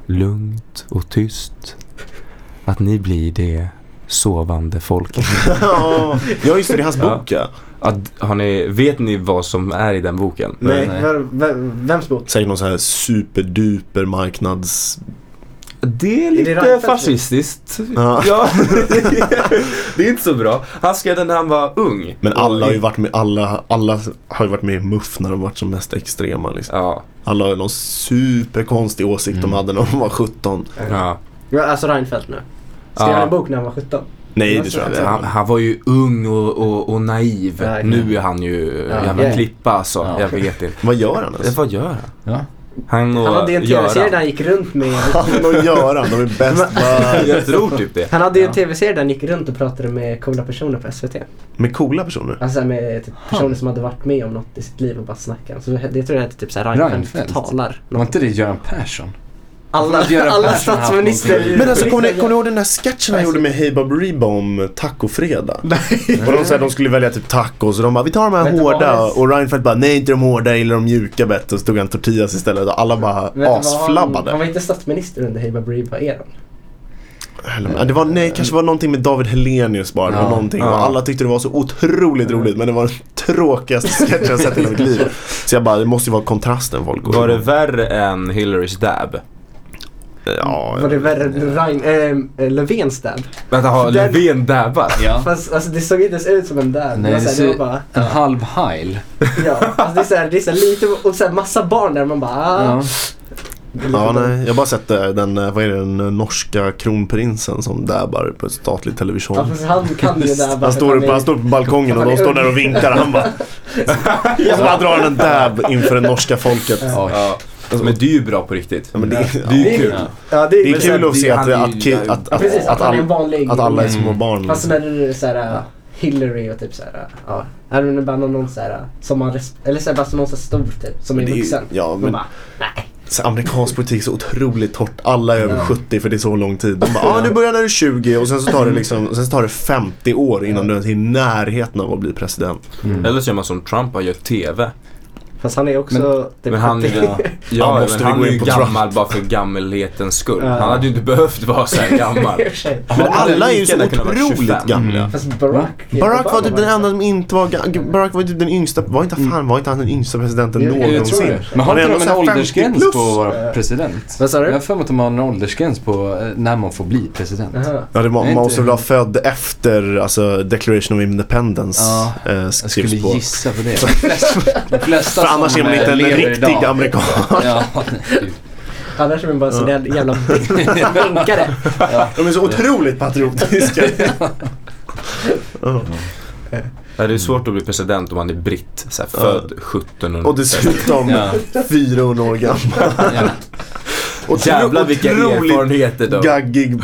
lugnt och tyst att ni blir det sovande folket. Ja, just det, det är hans bok ja. Att, har ni, vet ni vad som är i den boken? Nej, Nej. vem- vem- vems bok? Säkert någon så här superduper marknads... Det är Är lite det Reinfeldt? fascistiskt. Ja. Ja, det är inte så bra. Han skrev den när han var ung. Men alla har ju varit med, alla, alla har ju varit med i MUF när de varit som mest extrema liksom. Ja, Alla har någon superkonstig åsikt de Mm. hade när de var 17. ja. Ja, Alltså Reinfeldt nu. Skrev Ja. han en bok när han var 17? Nej, det tror jag Han, inte. han var ju ung och, och, och naiv. Ja. Nu är han ju Ja, jävla okej. klippa alltså. Ja. Jag vet inte. Vad gör han ens? Vad gör han? Ja. Han och Han hade en tv-serie där han gick runt med... Han och Göran, de är bäst Jag tror typ det. Han hade ju en tv-serie där han gick runt och pratade med coola personer på SVT. Med coola personer. Alltså med typ personer som hade varit med om något i sitt liv och bara snacka. Så det tror jag hette typ såhär Reinfeldt? talar. Var inte det Göran Persson? Alla, alla statsminister. Men alltså kommer ni, kommer ni ihåg den där sketchen han gjorde med Hey Baberiba om tacofredag? Och de sa att de skulle välja typ tacos och de bara vi tar de här Vet hårda och Reinfeldt bara nej inte de hårda, jag gillar de mjuka bättre och så tog han tortillas istället och alla bara Vet vad, han, asflabbade. han var inte statsminister under Hey. Eller, ja, det var, nej, kanske var någonting med David Helenius bara. Ja. någonting. Ja. Och alla tyckte det var så otroligt roligt. Men det var den tråkigaste sketchen jag sett i hela mitt liv. Så jag bara, det måste ju vara kontrasten folk går Var det värre än Hillarys dab? Ja, Var det värre än Rein, äh, Löfvens dab? Vänta, har Löfven dabbat? Ja. Fast alltså, det såg inte ens ut som en dab. Nej, det, var det det var bara... En halv heil. Ja, alltså det är såhär, det är så här lite och så här massa barn där man bara ah. Ja. Ja, nej. Jag har bara sett eh, den, eh, vad är det, den eh, norska kronprinsen som dabbar på statlig television. Ja, fast han kan ju dabba. Han står, uppe, han står på balkongen och de står där och vinkar han bara... Och så bara drar han en dab inför det norska folket. Oj. Ja. Men det är ju bra på riktigt. Ja, men det, Det är ju Det är- kul. Ja, det det är, är Men kul att se det- att, är att, att, att, Ja, att, precis, att är all, vanlig... att alla är små Mm. barn. Fast när det är såhär Hillary och typ såhär, ja. Här är det bara någon såhär som man eller såhär bara någon så här stor typ, som är Det är vuxen. ja, men bara, nej. så amerikansk politik är så otroligt torrt. Alla är över Ja. 70 för det är så lång tid. De bara, ja ah, du börjar när du är 20 och sen så tar det liksom, sen så tar det 50 år innan du ens är i närheten av att bli president. Mm. Eller så gör man som Trump och gör TV. Fast han är också typ Men han, 70. ja, Ja, måste men vi han är in ju på gammal bara för gammelhetens skull. Ja. Han hade ju inte behövt vara så här gammal. Men alla är ju så otroligt 25. gamla. Mm. Fast Barack Barack var typ den enda som inte var, ga- Barack var typ den yngsta, var inte, fan var inte han den yngsta presidenten Jag- jag tror någonsin? det. Men har Han är inte de en här 50 åldersgräns plus. på att vara president? Vad sa du? Jag har för mig att de har en åldersgräns på eh, när man får bli president. Jaha. Ja, det man inte- måste väl vara född efter alltså, Declaration of Independence Ja, eh, Jag skulle gissa på det. De flesta, annars som är man inte en riktig idag. amerikan. Ja, gud. Annars är man bara sån där jävla bänkare. De är så otroligt patriotiska. Ja. Ja, det är svårt att bli president om man är britt. Så här, Ja. född 1700. Och dessutom Ja. 400 år gammal. Och Jävlar vilka erfarenheter då. gaggig.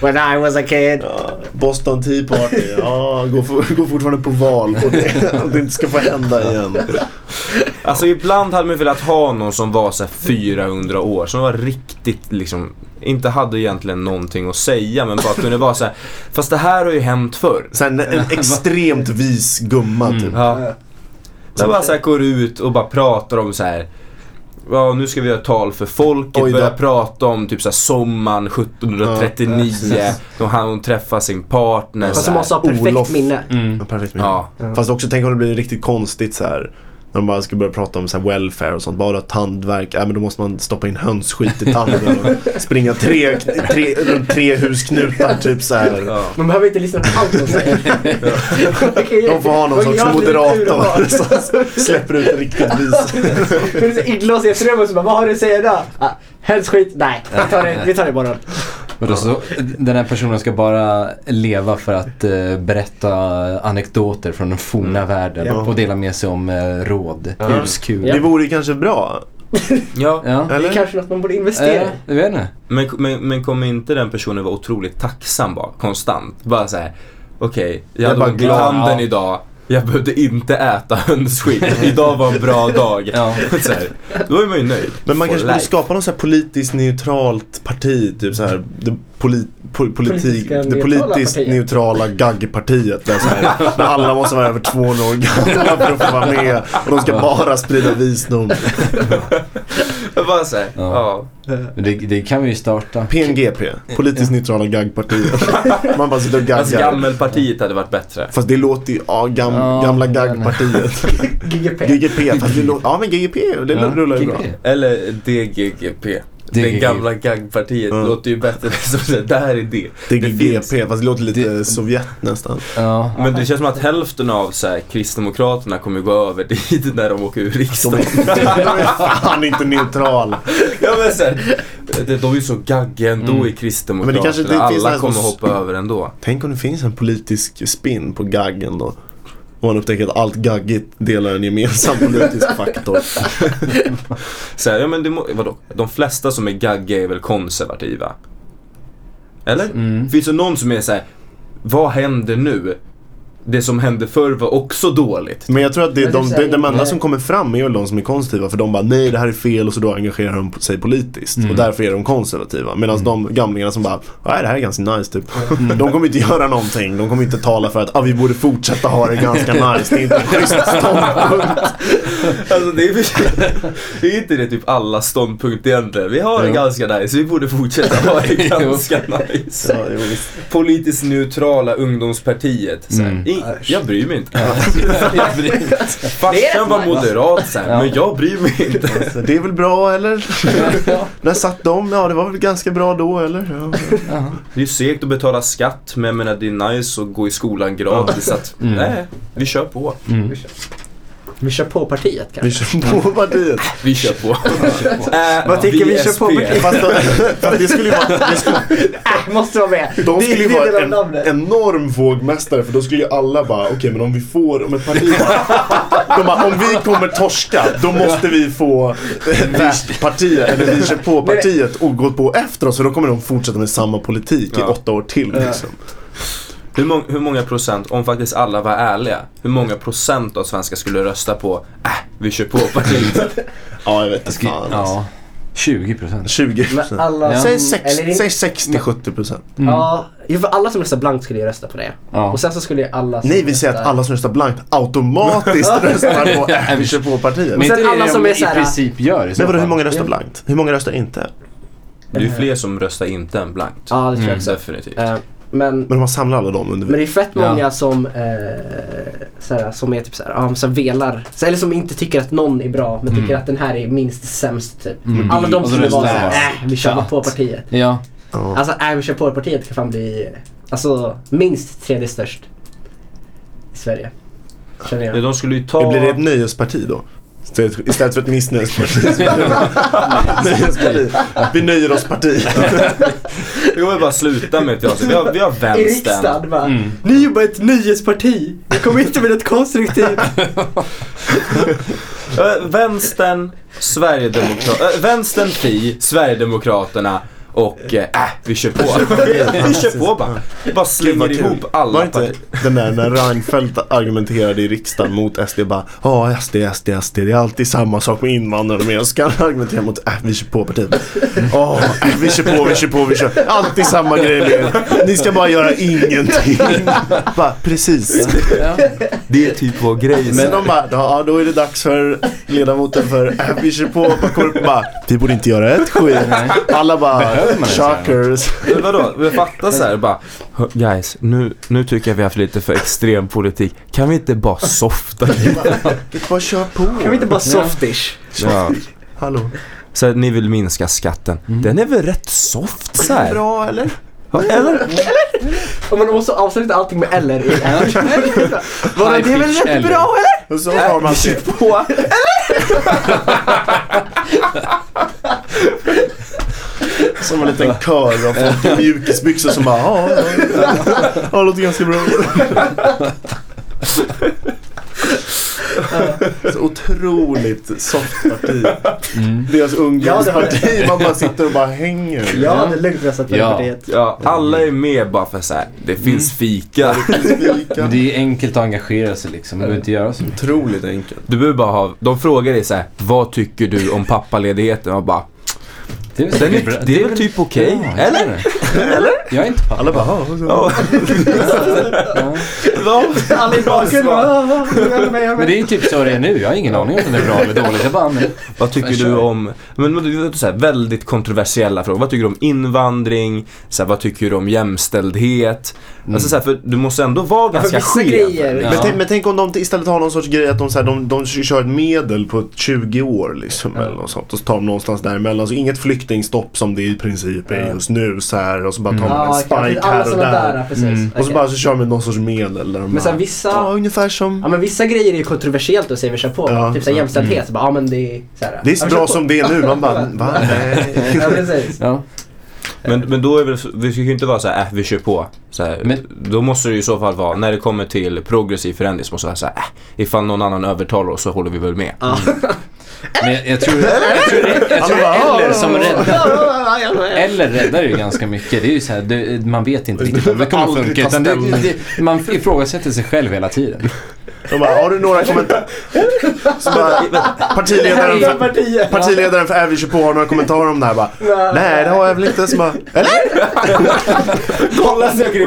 When I was a kid. Ja, Boston Tea Party, ja, går, for, går fortfarande på val och det, det inte ska få hända igen. Alltså ibland hade man velat ha någon som var så här 400 år, som var riktigt liksom, inte hade egentligen någonting att säga men bara kunde vara så här. fast det här har ju hänt förr. Sen en extremt vis gumma typ. Ja. Som bara så här går ut och bara pratar om så här. Ja, nu ska vi göra tal för folket. Oj. Börja prata om typ så här sommaren 1739. då han hon träffar sin partner. Fast här. måste ha perfekt Olof. minne. Mm. Ja, perfekt minne. Ja. Ja. Fast också tänk om det blir riktigt konstigt så här. När de bara ska börja prata om så här welfare och sånt. Bara tandvärk. Ja men då måste man stoppa in hönsskit i tanden och springa tre, tre, runt tre husknutar typ så här. Ja. Man behöver inte lyssna på allt de säger. De får ha någon sorts moderator som släpper ut riktigt vis. Det är så inlåst i ett rum och så bara, vad har du att säga då? Ah, Helst skit? Nej, vi tar det, vi tar det imorgon. Och då så, den här personen ska bara leva för att eh, berätta anekdoter från den forna världen Ja. och dela med sig om eh, råd, Ja. huskul. Det vore kanske bra. ja. Ja. Det Eller? är kanske något man borde investera Eh, i. jag vet inte. Men, men, men kommer inte den personen vara otroligt tacksam bara, konstant? Bara så här. okej, jag Jag är hade bara ont i handen Ja. idag. Jag behövde inte äta hönsskit. Idag var en bra dag. Ja. Så här, då är man ju nöjd. Men man For kanske borde life. skapa något så här politiskt neutralt parti. Typ så här, det, poli, po, politik, Politiska det politiskt partiet. neutrala gaggpartiet. Där, så här, där alla måste vara över 200 år gamla för att få vara med. Och de ska bara sprida visdom. Bara så här, Ja. ja. Det, det kan vi ju starta. PNGP, politiskt neutrala gaggpartiet. Man bara sitter och Alltså gaggar. gammelpartiet hade varit bättre. Fast det låter ju, ja, gam, Ja, gamla gaggpartiet. GGP. GGP, fast det låter, ja men GGP, det Ja, rullar ju bra. Eller DGGP. Det DGGP. gamla gaggpartiet Ja. låter ju bättre som det här är det. Det är Det GGP, fast det låter lite Det- Sovjet nästan. Ja. Men det känns som att hälften av så här, Kristdemokraterna kommer gå över dit när de åker ur De riksdagen. är fan inte neutral. Ja men så här, de- de är ju så gaggiga ändå Mm. i Kristdemokraterna. Men det kanske finns Alla kommer hoppa över ändå. Tänk om det finns en politisk spin på gaggen då. Och man upptäcker att allt gaggigt delar en gemensam politisk faktor. Så här, ja men det må, vadå? De flesta som är gaggiga är väl konservativa? Eller? Mm. Finns det någon som är så här, vad händer nu? Det som hände förr var också dåligt. Men jag tror att det, det är de, här, de, de enda som kommer fram är väl de som är konservativa för de bara nej det här är fel och så då engagerar de sig politiskt Mm. och därför är de konservativa. Medan de gamlingarna som bara nej det här är ganska nice typ. Mm. De kommer inte göra någonting. De kommer inte tala för att ah, vi borde fortsätta ha det ganska nice. Det är inte en schysst ståndpunkt. Alltså det är, det är inte det typ alla ståndpunkter egentligen. Vi har det Ja. ganska nice, vi borde fortsätta ha det ganska nice. Ja. Politiskt neutrala ungdomspartiet. Så I, jag bryr mig inte. Jag bryr mig inte. Farsan var moderat Ja. men jag bryr mig inte. Så det är väl bra eller? Ja. När satt de? Ja det var väl ganska bra då eller? Ja. Ja. Det är ju segt att betala skatt men jag menar det är nice att gå i skolan gratis. Så att, Mm. nej, vi kör på. Mm. Vi kör på partiet Vi kanske. kör på partiet. Vi kör på. Äh, Vad tycker vi kör på partiet? Fast, då, fast det skulle ju vara, det skulle, Äh, måste vara med. de Det- skulle ju vara en namnet. enorm vågmästare för då skulle ju alla bara, okej men om vi får, om ett parti bara, de bara, om vi kommer torska då måste vi få eh, vi partiet, eller vi kör på partiet och gå på efter oss för då kommer de fortsätta med samma politik i Ja. åtta år till liksom. Hur, mång, hur många procent, om faktiskt alla var ärliga, hur många procent av svenskar skulle rösta på äh, vi kör på partiet? Ja jag vet inte fan alltså. Ja. 20 procent. 20 Men alla Ja. Säg, sex, säg 60-70 procent. Mm. Ja, för alla som röstar blankt skulle ju rösta på det. Ja. Och sen så skulle ju alla som Nej vi säger att alla som röstar blankt automatiskt röstar på äh, vi kör på partiet. Men sen det alla de som är i så här- princip gör i så Men vadå hur många röstar blankt? Hur många röstar inte? Det är ju fler som röstar inte än blankt. Ja, det tror jag Mm. Definitivt. Eh, men, Men de har samlat alla dem under men det är fett Ja. många som, eh, såhär, som är typ såhär, ja, så här velar. Så, eller som inte tycker att någon är bra men tycker Mm. att den här är minst sämst typ. Mm. Alla de vara röstar de såhär, bara. äh, vi kör Ja. på partiet. Ja. Ja. Alltså, äh, vi kör på partiet kan fan bli, alltså minst tredje störst i Sverige. Känner Ja, jag. de skulle ju ta... Blir det ett nöjesparti då? Istället för ett missnöjesparti. Nöjesparti. Vi nöjer oss parti. Vi kommer bara sluta med att vi har, vi har, har I vänstern. riksdagen bara, Mm. ni är bara ett nyhetsparti. Ni kommer inte med något konstruktivt. Vänstern, Sverigedemokraterna, äh, vänstern Fi, Sverigedemokraterna och äh, vi kör på. vi kör på bara. Bara slänger ihop alla Var inte den där när Reinfeldt argumenterade i riksdagen mot SD bara Ja SD, SD, SD det är alltid samma sak med invandrare men jag ska argumentera mot äh, vi kör på partiet. Åh, äh, vi kör på, vi kör på, vi kör. Alltid samma grej med er. Ni ska bara göra ingenting. Bara, precis. Det är typ vår grej. Men de bara, ja då är det dags för ledamoten för äh, vi kör på, bara vi borde inte göra ett skit. Alla bara, Behöver man shockers. Men vadå? Vi fattar så här bara "Hör, Guys, nu, nu tycker jag vi har haft lite för extrem politik. Kan vi inte bara softa lite? Bara kör på. Kan vi inte bara softish? Ja. Hallå. Så här, ni vill minska skatten. Den är väl rätt soft så här? Bra eller? Ja, Eller? Om man måste avsluta allting med eller. Vadå, det är väl rätt eller? bra eller? Och så har man alltid, kör på. som en liten kör av folk i mjukisbyxor som bara, ja, ja, ja, ja, det låter ganska bra. Så otroligt soft parti. Mm. Deras ungdomsparti, Ja, det man bara sitter och bara hänger. Jag hade lugnt röstat på Ja. det partiet. Ja, alla är med bara för så här. det finns fika. Fika. Men det är enkelt att engagera sig liksom. Man behöver inte göra så mycket. Otroligt enkelt. Du behöver bara ha, de frågar dig så här, vad tycker du om pappaledigheten? Och bara, Det är väl, säkert är, det är väl typ okej, Ja, jag eller? det. Eller? Jag är inte pappa. Alla bara, ja. Ja. Ja. Alla i bakgrunden bara, "Ah, ah, jag är med, jag är Men med." det är ju typ så det är nu. Jag har ingen aning om det är bra eller dåligt. Jag bara, men... Vad tycker du kör. om, men men du vet så här, väldigt kontroversiella frågor. Vad tycker du om invandring? Så här, vad tycker du om jämställdhet? Alltså så här, för du måste ändå vara Ja, ganska skev. grejer- Ja. Men, tänk, men tänk om de istället har någon sorts grej att de, så här, de, de kör ett medel på 20 år liksom eller något sånt och så tar de någonstans däremellan. Så inget flyktingstopp som det i princip är just nu så här och så bara tar de Ja, en spike här och där, där. precis. Mm. Och så bara så kör med någon sorts medel där Men så här, vissa, Ja, ungefär som ja, men vissa grejer är ju kontroversiellt att säga vi kör på. Ja, typ så här, ja. jämställdhet, så bara, ja men det är så här, Det är så bra som det är nu. Man bara, va? Nej. Ja precis. Ja. Men, men då är väl, vi ska ju inte vara så här, äh, vi kör på. Så här, Men- Då måste det ju i så fall vara, när det kommer till progressiv förändring så måste det vara så här, äh, ifall någon annan övertalar oss så håller vi väl med. Ja. Men jag, jag tror, jag tror, jag tror eller som räddar, eller räddar ju ganska mycket. Det är ju så här, det, man vet inte riktigt om det kommer funka. ta Utan det, det, man ifrågasätter sig själv hela tiden. De bara, har du några kommentarer? Partiledaren, för, partiledaren för Ävy på har några kommentarer om det här bara, nej det har jag väl inte. Så bara, eller? Kolla söker i?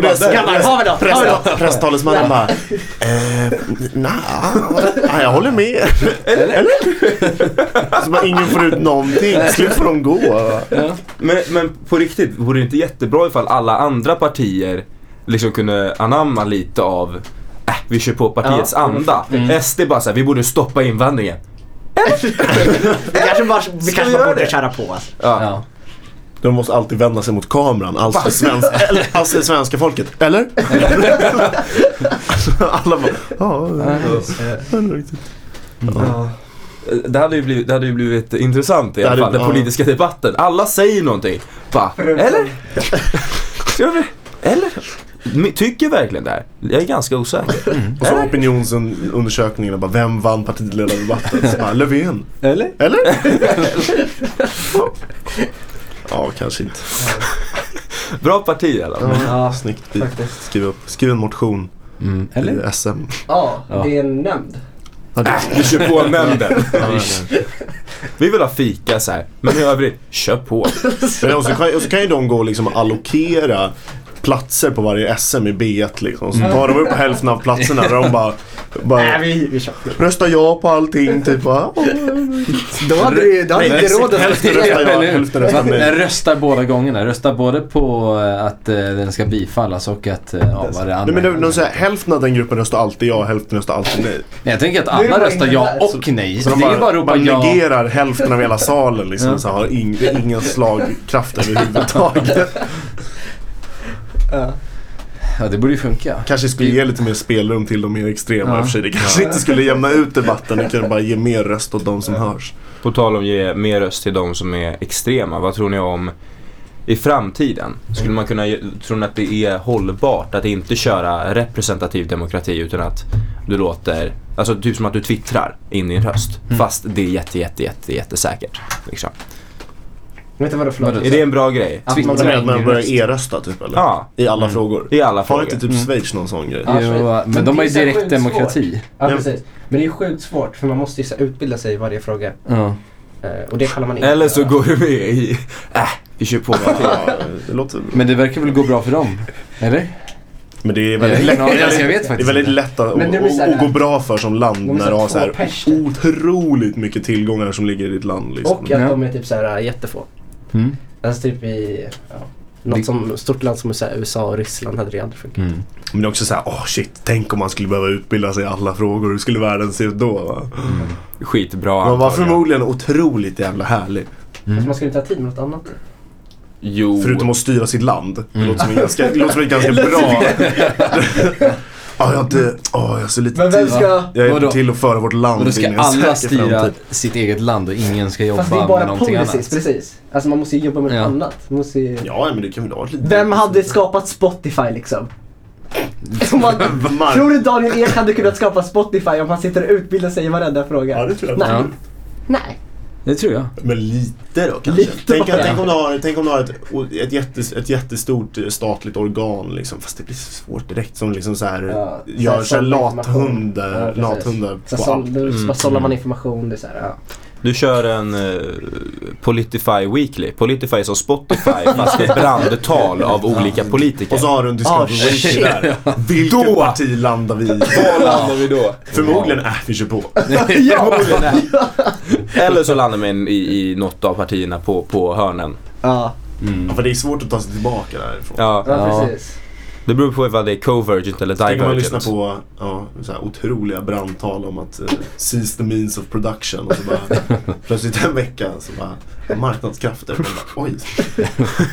Press, presstalesmannen bara, eh, nja, jag håller med. Eller? Så bara, ingen får ut någonting, slut får de gå. Men, men på riktigt, vore det inte jättebra ifall alla andra partier liksom kunde anamma lite av äh, vi kör på partiets Ja. anda. SD bara såhär, vi borde stoppa invandringen. Vi kanske bara, vi kanske bara borde det? köra på. Alltså. Ja. Ja. De måste alltid vända sig mot kameran, alltså det svenska, alltså svenska folket. Eller? Alltså, Alla bara, ja, det är riktigt. Ja. Det hade, ju blivit, det hade ju blivit intressant i Det alla fall, den politiska debatten. Alla säger någonting. Bara, eller? Eller? Tycker verkligen det här? Jag är ganska osäker. Och så opinionsundersökningarna bara, vem vann partiledardebatten? Så bara, Löfven. Eller? Eller? ja, kanske inte. Bra parti i alla fall. Ja, Snyggt. Skriv, upp, skriv en motion Mm. Eller? i SM. Ja, det är en nämnd. Det- Vi kör på nämnden. Vi vill ha fika så här. men i övrigt, kör på. Men Och så, kan, och så kan ju de gå och liksom allokera platser på varje SM i B1 liksom. Så tar de upp hälften av platserna där de bara, Nej, bara vi, vi kör. röstar ja på allting typ bara, Då hade vi då hade vi inte råd att Hälften röstar ja, hälften röstar nej. röstar båda gångerna. Röstar både på eh, att eh, den ska bifallas och att, eh, ja vad det Nej, andra men de, de säger, hälften av den gruppen röstar alltid ja, hälften röstar alltid nej. Men jag tänker att är alla bara röstar ja och nej. Så det de är bara att ropa bara ja. negerar hälften av hela salen liksom. Ja. Så har ing, det är ingen slagkraft överhuvudtaget. Ja. Ja, det borde ju funka. Kanske skulle ge lite mer spelrum till de mer extrema Ja. i och för sig. Det kanske inte skulle jämna ut debatten. Det kunde bara ge mer röst åt de som hörs. På tal om att ge mer röst till de som är extrema, vad tror ni om i framtiden? Skulle man kunna, tror ni att det är hållbart att inte köra representativ demokrati utan att du låter, alltså typ som att du twittrar in din röst. Fast det är jätte, jätte, jätte, jättesäkert. Liksom. Vet du vad det förlåt? Vadå? Är det en bra grej? Att man med att man börjar röst. e-rösta typ eller? Ja, I alla Mm. frågor. i alla Har frågor. inte typ Schweiz någon sån grej? Ja, Jo, men de har ju det är så direkt sjukt demokrati. Ja, precis. Men det är sjukt svårt för man måste ju utbilda sig i varje fråga. Ja. Eh, och det kallar man inte Eller så går du med i, äh, vi kör på. Ja, det låter... Men det verkar väl gå bra för dem? Eller? Men det är väldigt har lätt, alltså, jag väldigt, vet det är väldigt lätt att, att, gå bra för som land när du har så här typ. otroligt mycket tillgångar som ligger i ditt land. Liksom. Och att Ja. de är typ så här jättefå. Mm. Alltså typ i ja, något Det- som stort land som USA och Ryssland hade det aldrig funkat. Mm. Men det är också så här, åh shit, tänk om man skulle behöva utbilda sig i alla frågor. Hur skulle världen se ut då? Va? Skitbra Man var förmodligen otroligt jävla härlig. Mm. Man skulle inte ha tid med något annat. Jo. Förutom att styra sitt land. Det Mm. låter som en ganska, det låter som ett ganska bra... Ja, jag har inte... Åh, jag så lite Men vem ska... Jag Vadå? hjälper till att föra vårt land Och då ska in i en alla säker styra framtid. sitt eget land och ingen ska Fast det jobba är bara med någonting policies, annat. precis. Alltså man måste ju jobba med Ja. något annat. Man måste ju... Ja, men det kan väl ha lite... Vem hade skapat Spotify liksom? Om man, Mark- tror du Daniel Ek hade kunnat skapa Spotify om han sitter och utbildar sig i varenda fråga? Ja, det tror jag. Nej. Ja, Nej. Det tror jag. Men lite då kanske. Lite tänk, bara. tänk, om du har, tänk om du har ett, ett, jättes, ett jättestort eh, statligt organ liksom. Fast det blir så svårt direkt som liksom så här, Ja, gör så här så lathundar, Ja, lathundar Så på såll, allt. då Mm, sållar man mm. information. Det är så här, ja. Du kör en uh, Politify Weekly. Politify är som Spotify fast ett brandtal av olika politiker. Och så har du en Ah, Weekly shit. där. Vilket Då! parti landar vi i? Var landar vi då? Förmodligen, äh, vi på. Är. Eller så landar man i, i något av partierna på, på hörnen. Ja, Mm. Ja, för det är svårt att ta sig tillbaka därifrån. Ja, ja, precis. det beror på ifall det är convergent eller Tänk om man lyssnar divergent. på ja, så här otroliga brandtal om att uh, seize the means of production och så bara plötsligt en vecka så bara marknadskrafter. Bara, Oj,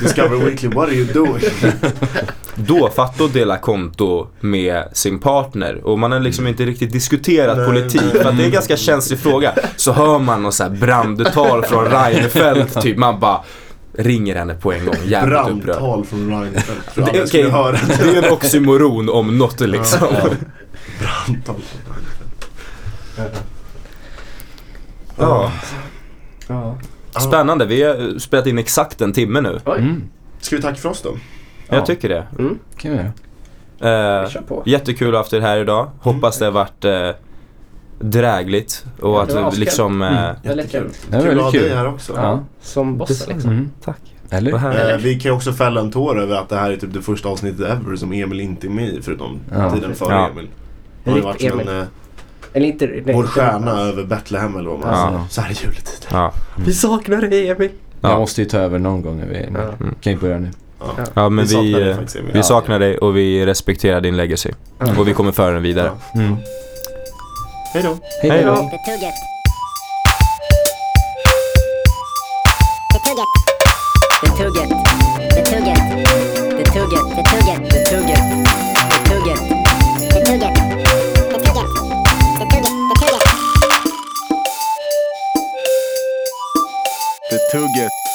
Discover Weekly, what are you doing? Då, fatta att dela konto med sin partner och man har liksom inte riktigt diskuterat Nej. politik för att det är en ganska känslig fråga. Så hör man något så här brandtal från Reinfeldt typ, man bara ringer henne på en gång, jävligt upprörd. Brandtal från Reinfeldt. Det, skulle höra det. är en oxymoron om något liksom. Brandtal från Reinfeldt. Ja. Ja. Spännande, vi har spelat in exakt en timme nu. Mm. Ska vi tacka för oss då? Ja. Jag tycker det. Mm. Kan vi göra. Eh, kör på. jättekul att ha haft er här idag. Hoppas det har varit eh, drägligt och Ja, att askul. liksom... Eh, Mm. Väldigt kul. Det var Kul att ha väldigt dig kul. här också. Ja. Som bossen liksom. Mm. Tack. Eller? Härligt. Eh, vi kan ju också fälla en tår över att det här är typ det första avsnittet ever som Emil inte är med i förutom Ja. tiden före Ja. Emil. Han har ju varit som Emil. en, eh, Eller inte... Nej, vår inte- stjärna över Betlehem eller vad man Ja. säger. Så här i juletid. Ja. Vi saknar dig Emil. Jag Ja. måste ju ta över någon gång. Vi Ja. kan ju börja nu. Ja. ja men vi, vi, saknar, dig, faktiskt, vi saknar dig och vi respekterar din legacy. Och vi kommer föra den vidare. Mm. Hej då. Hej då. The Tugget.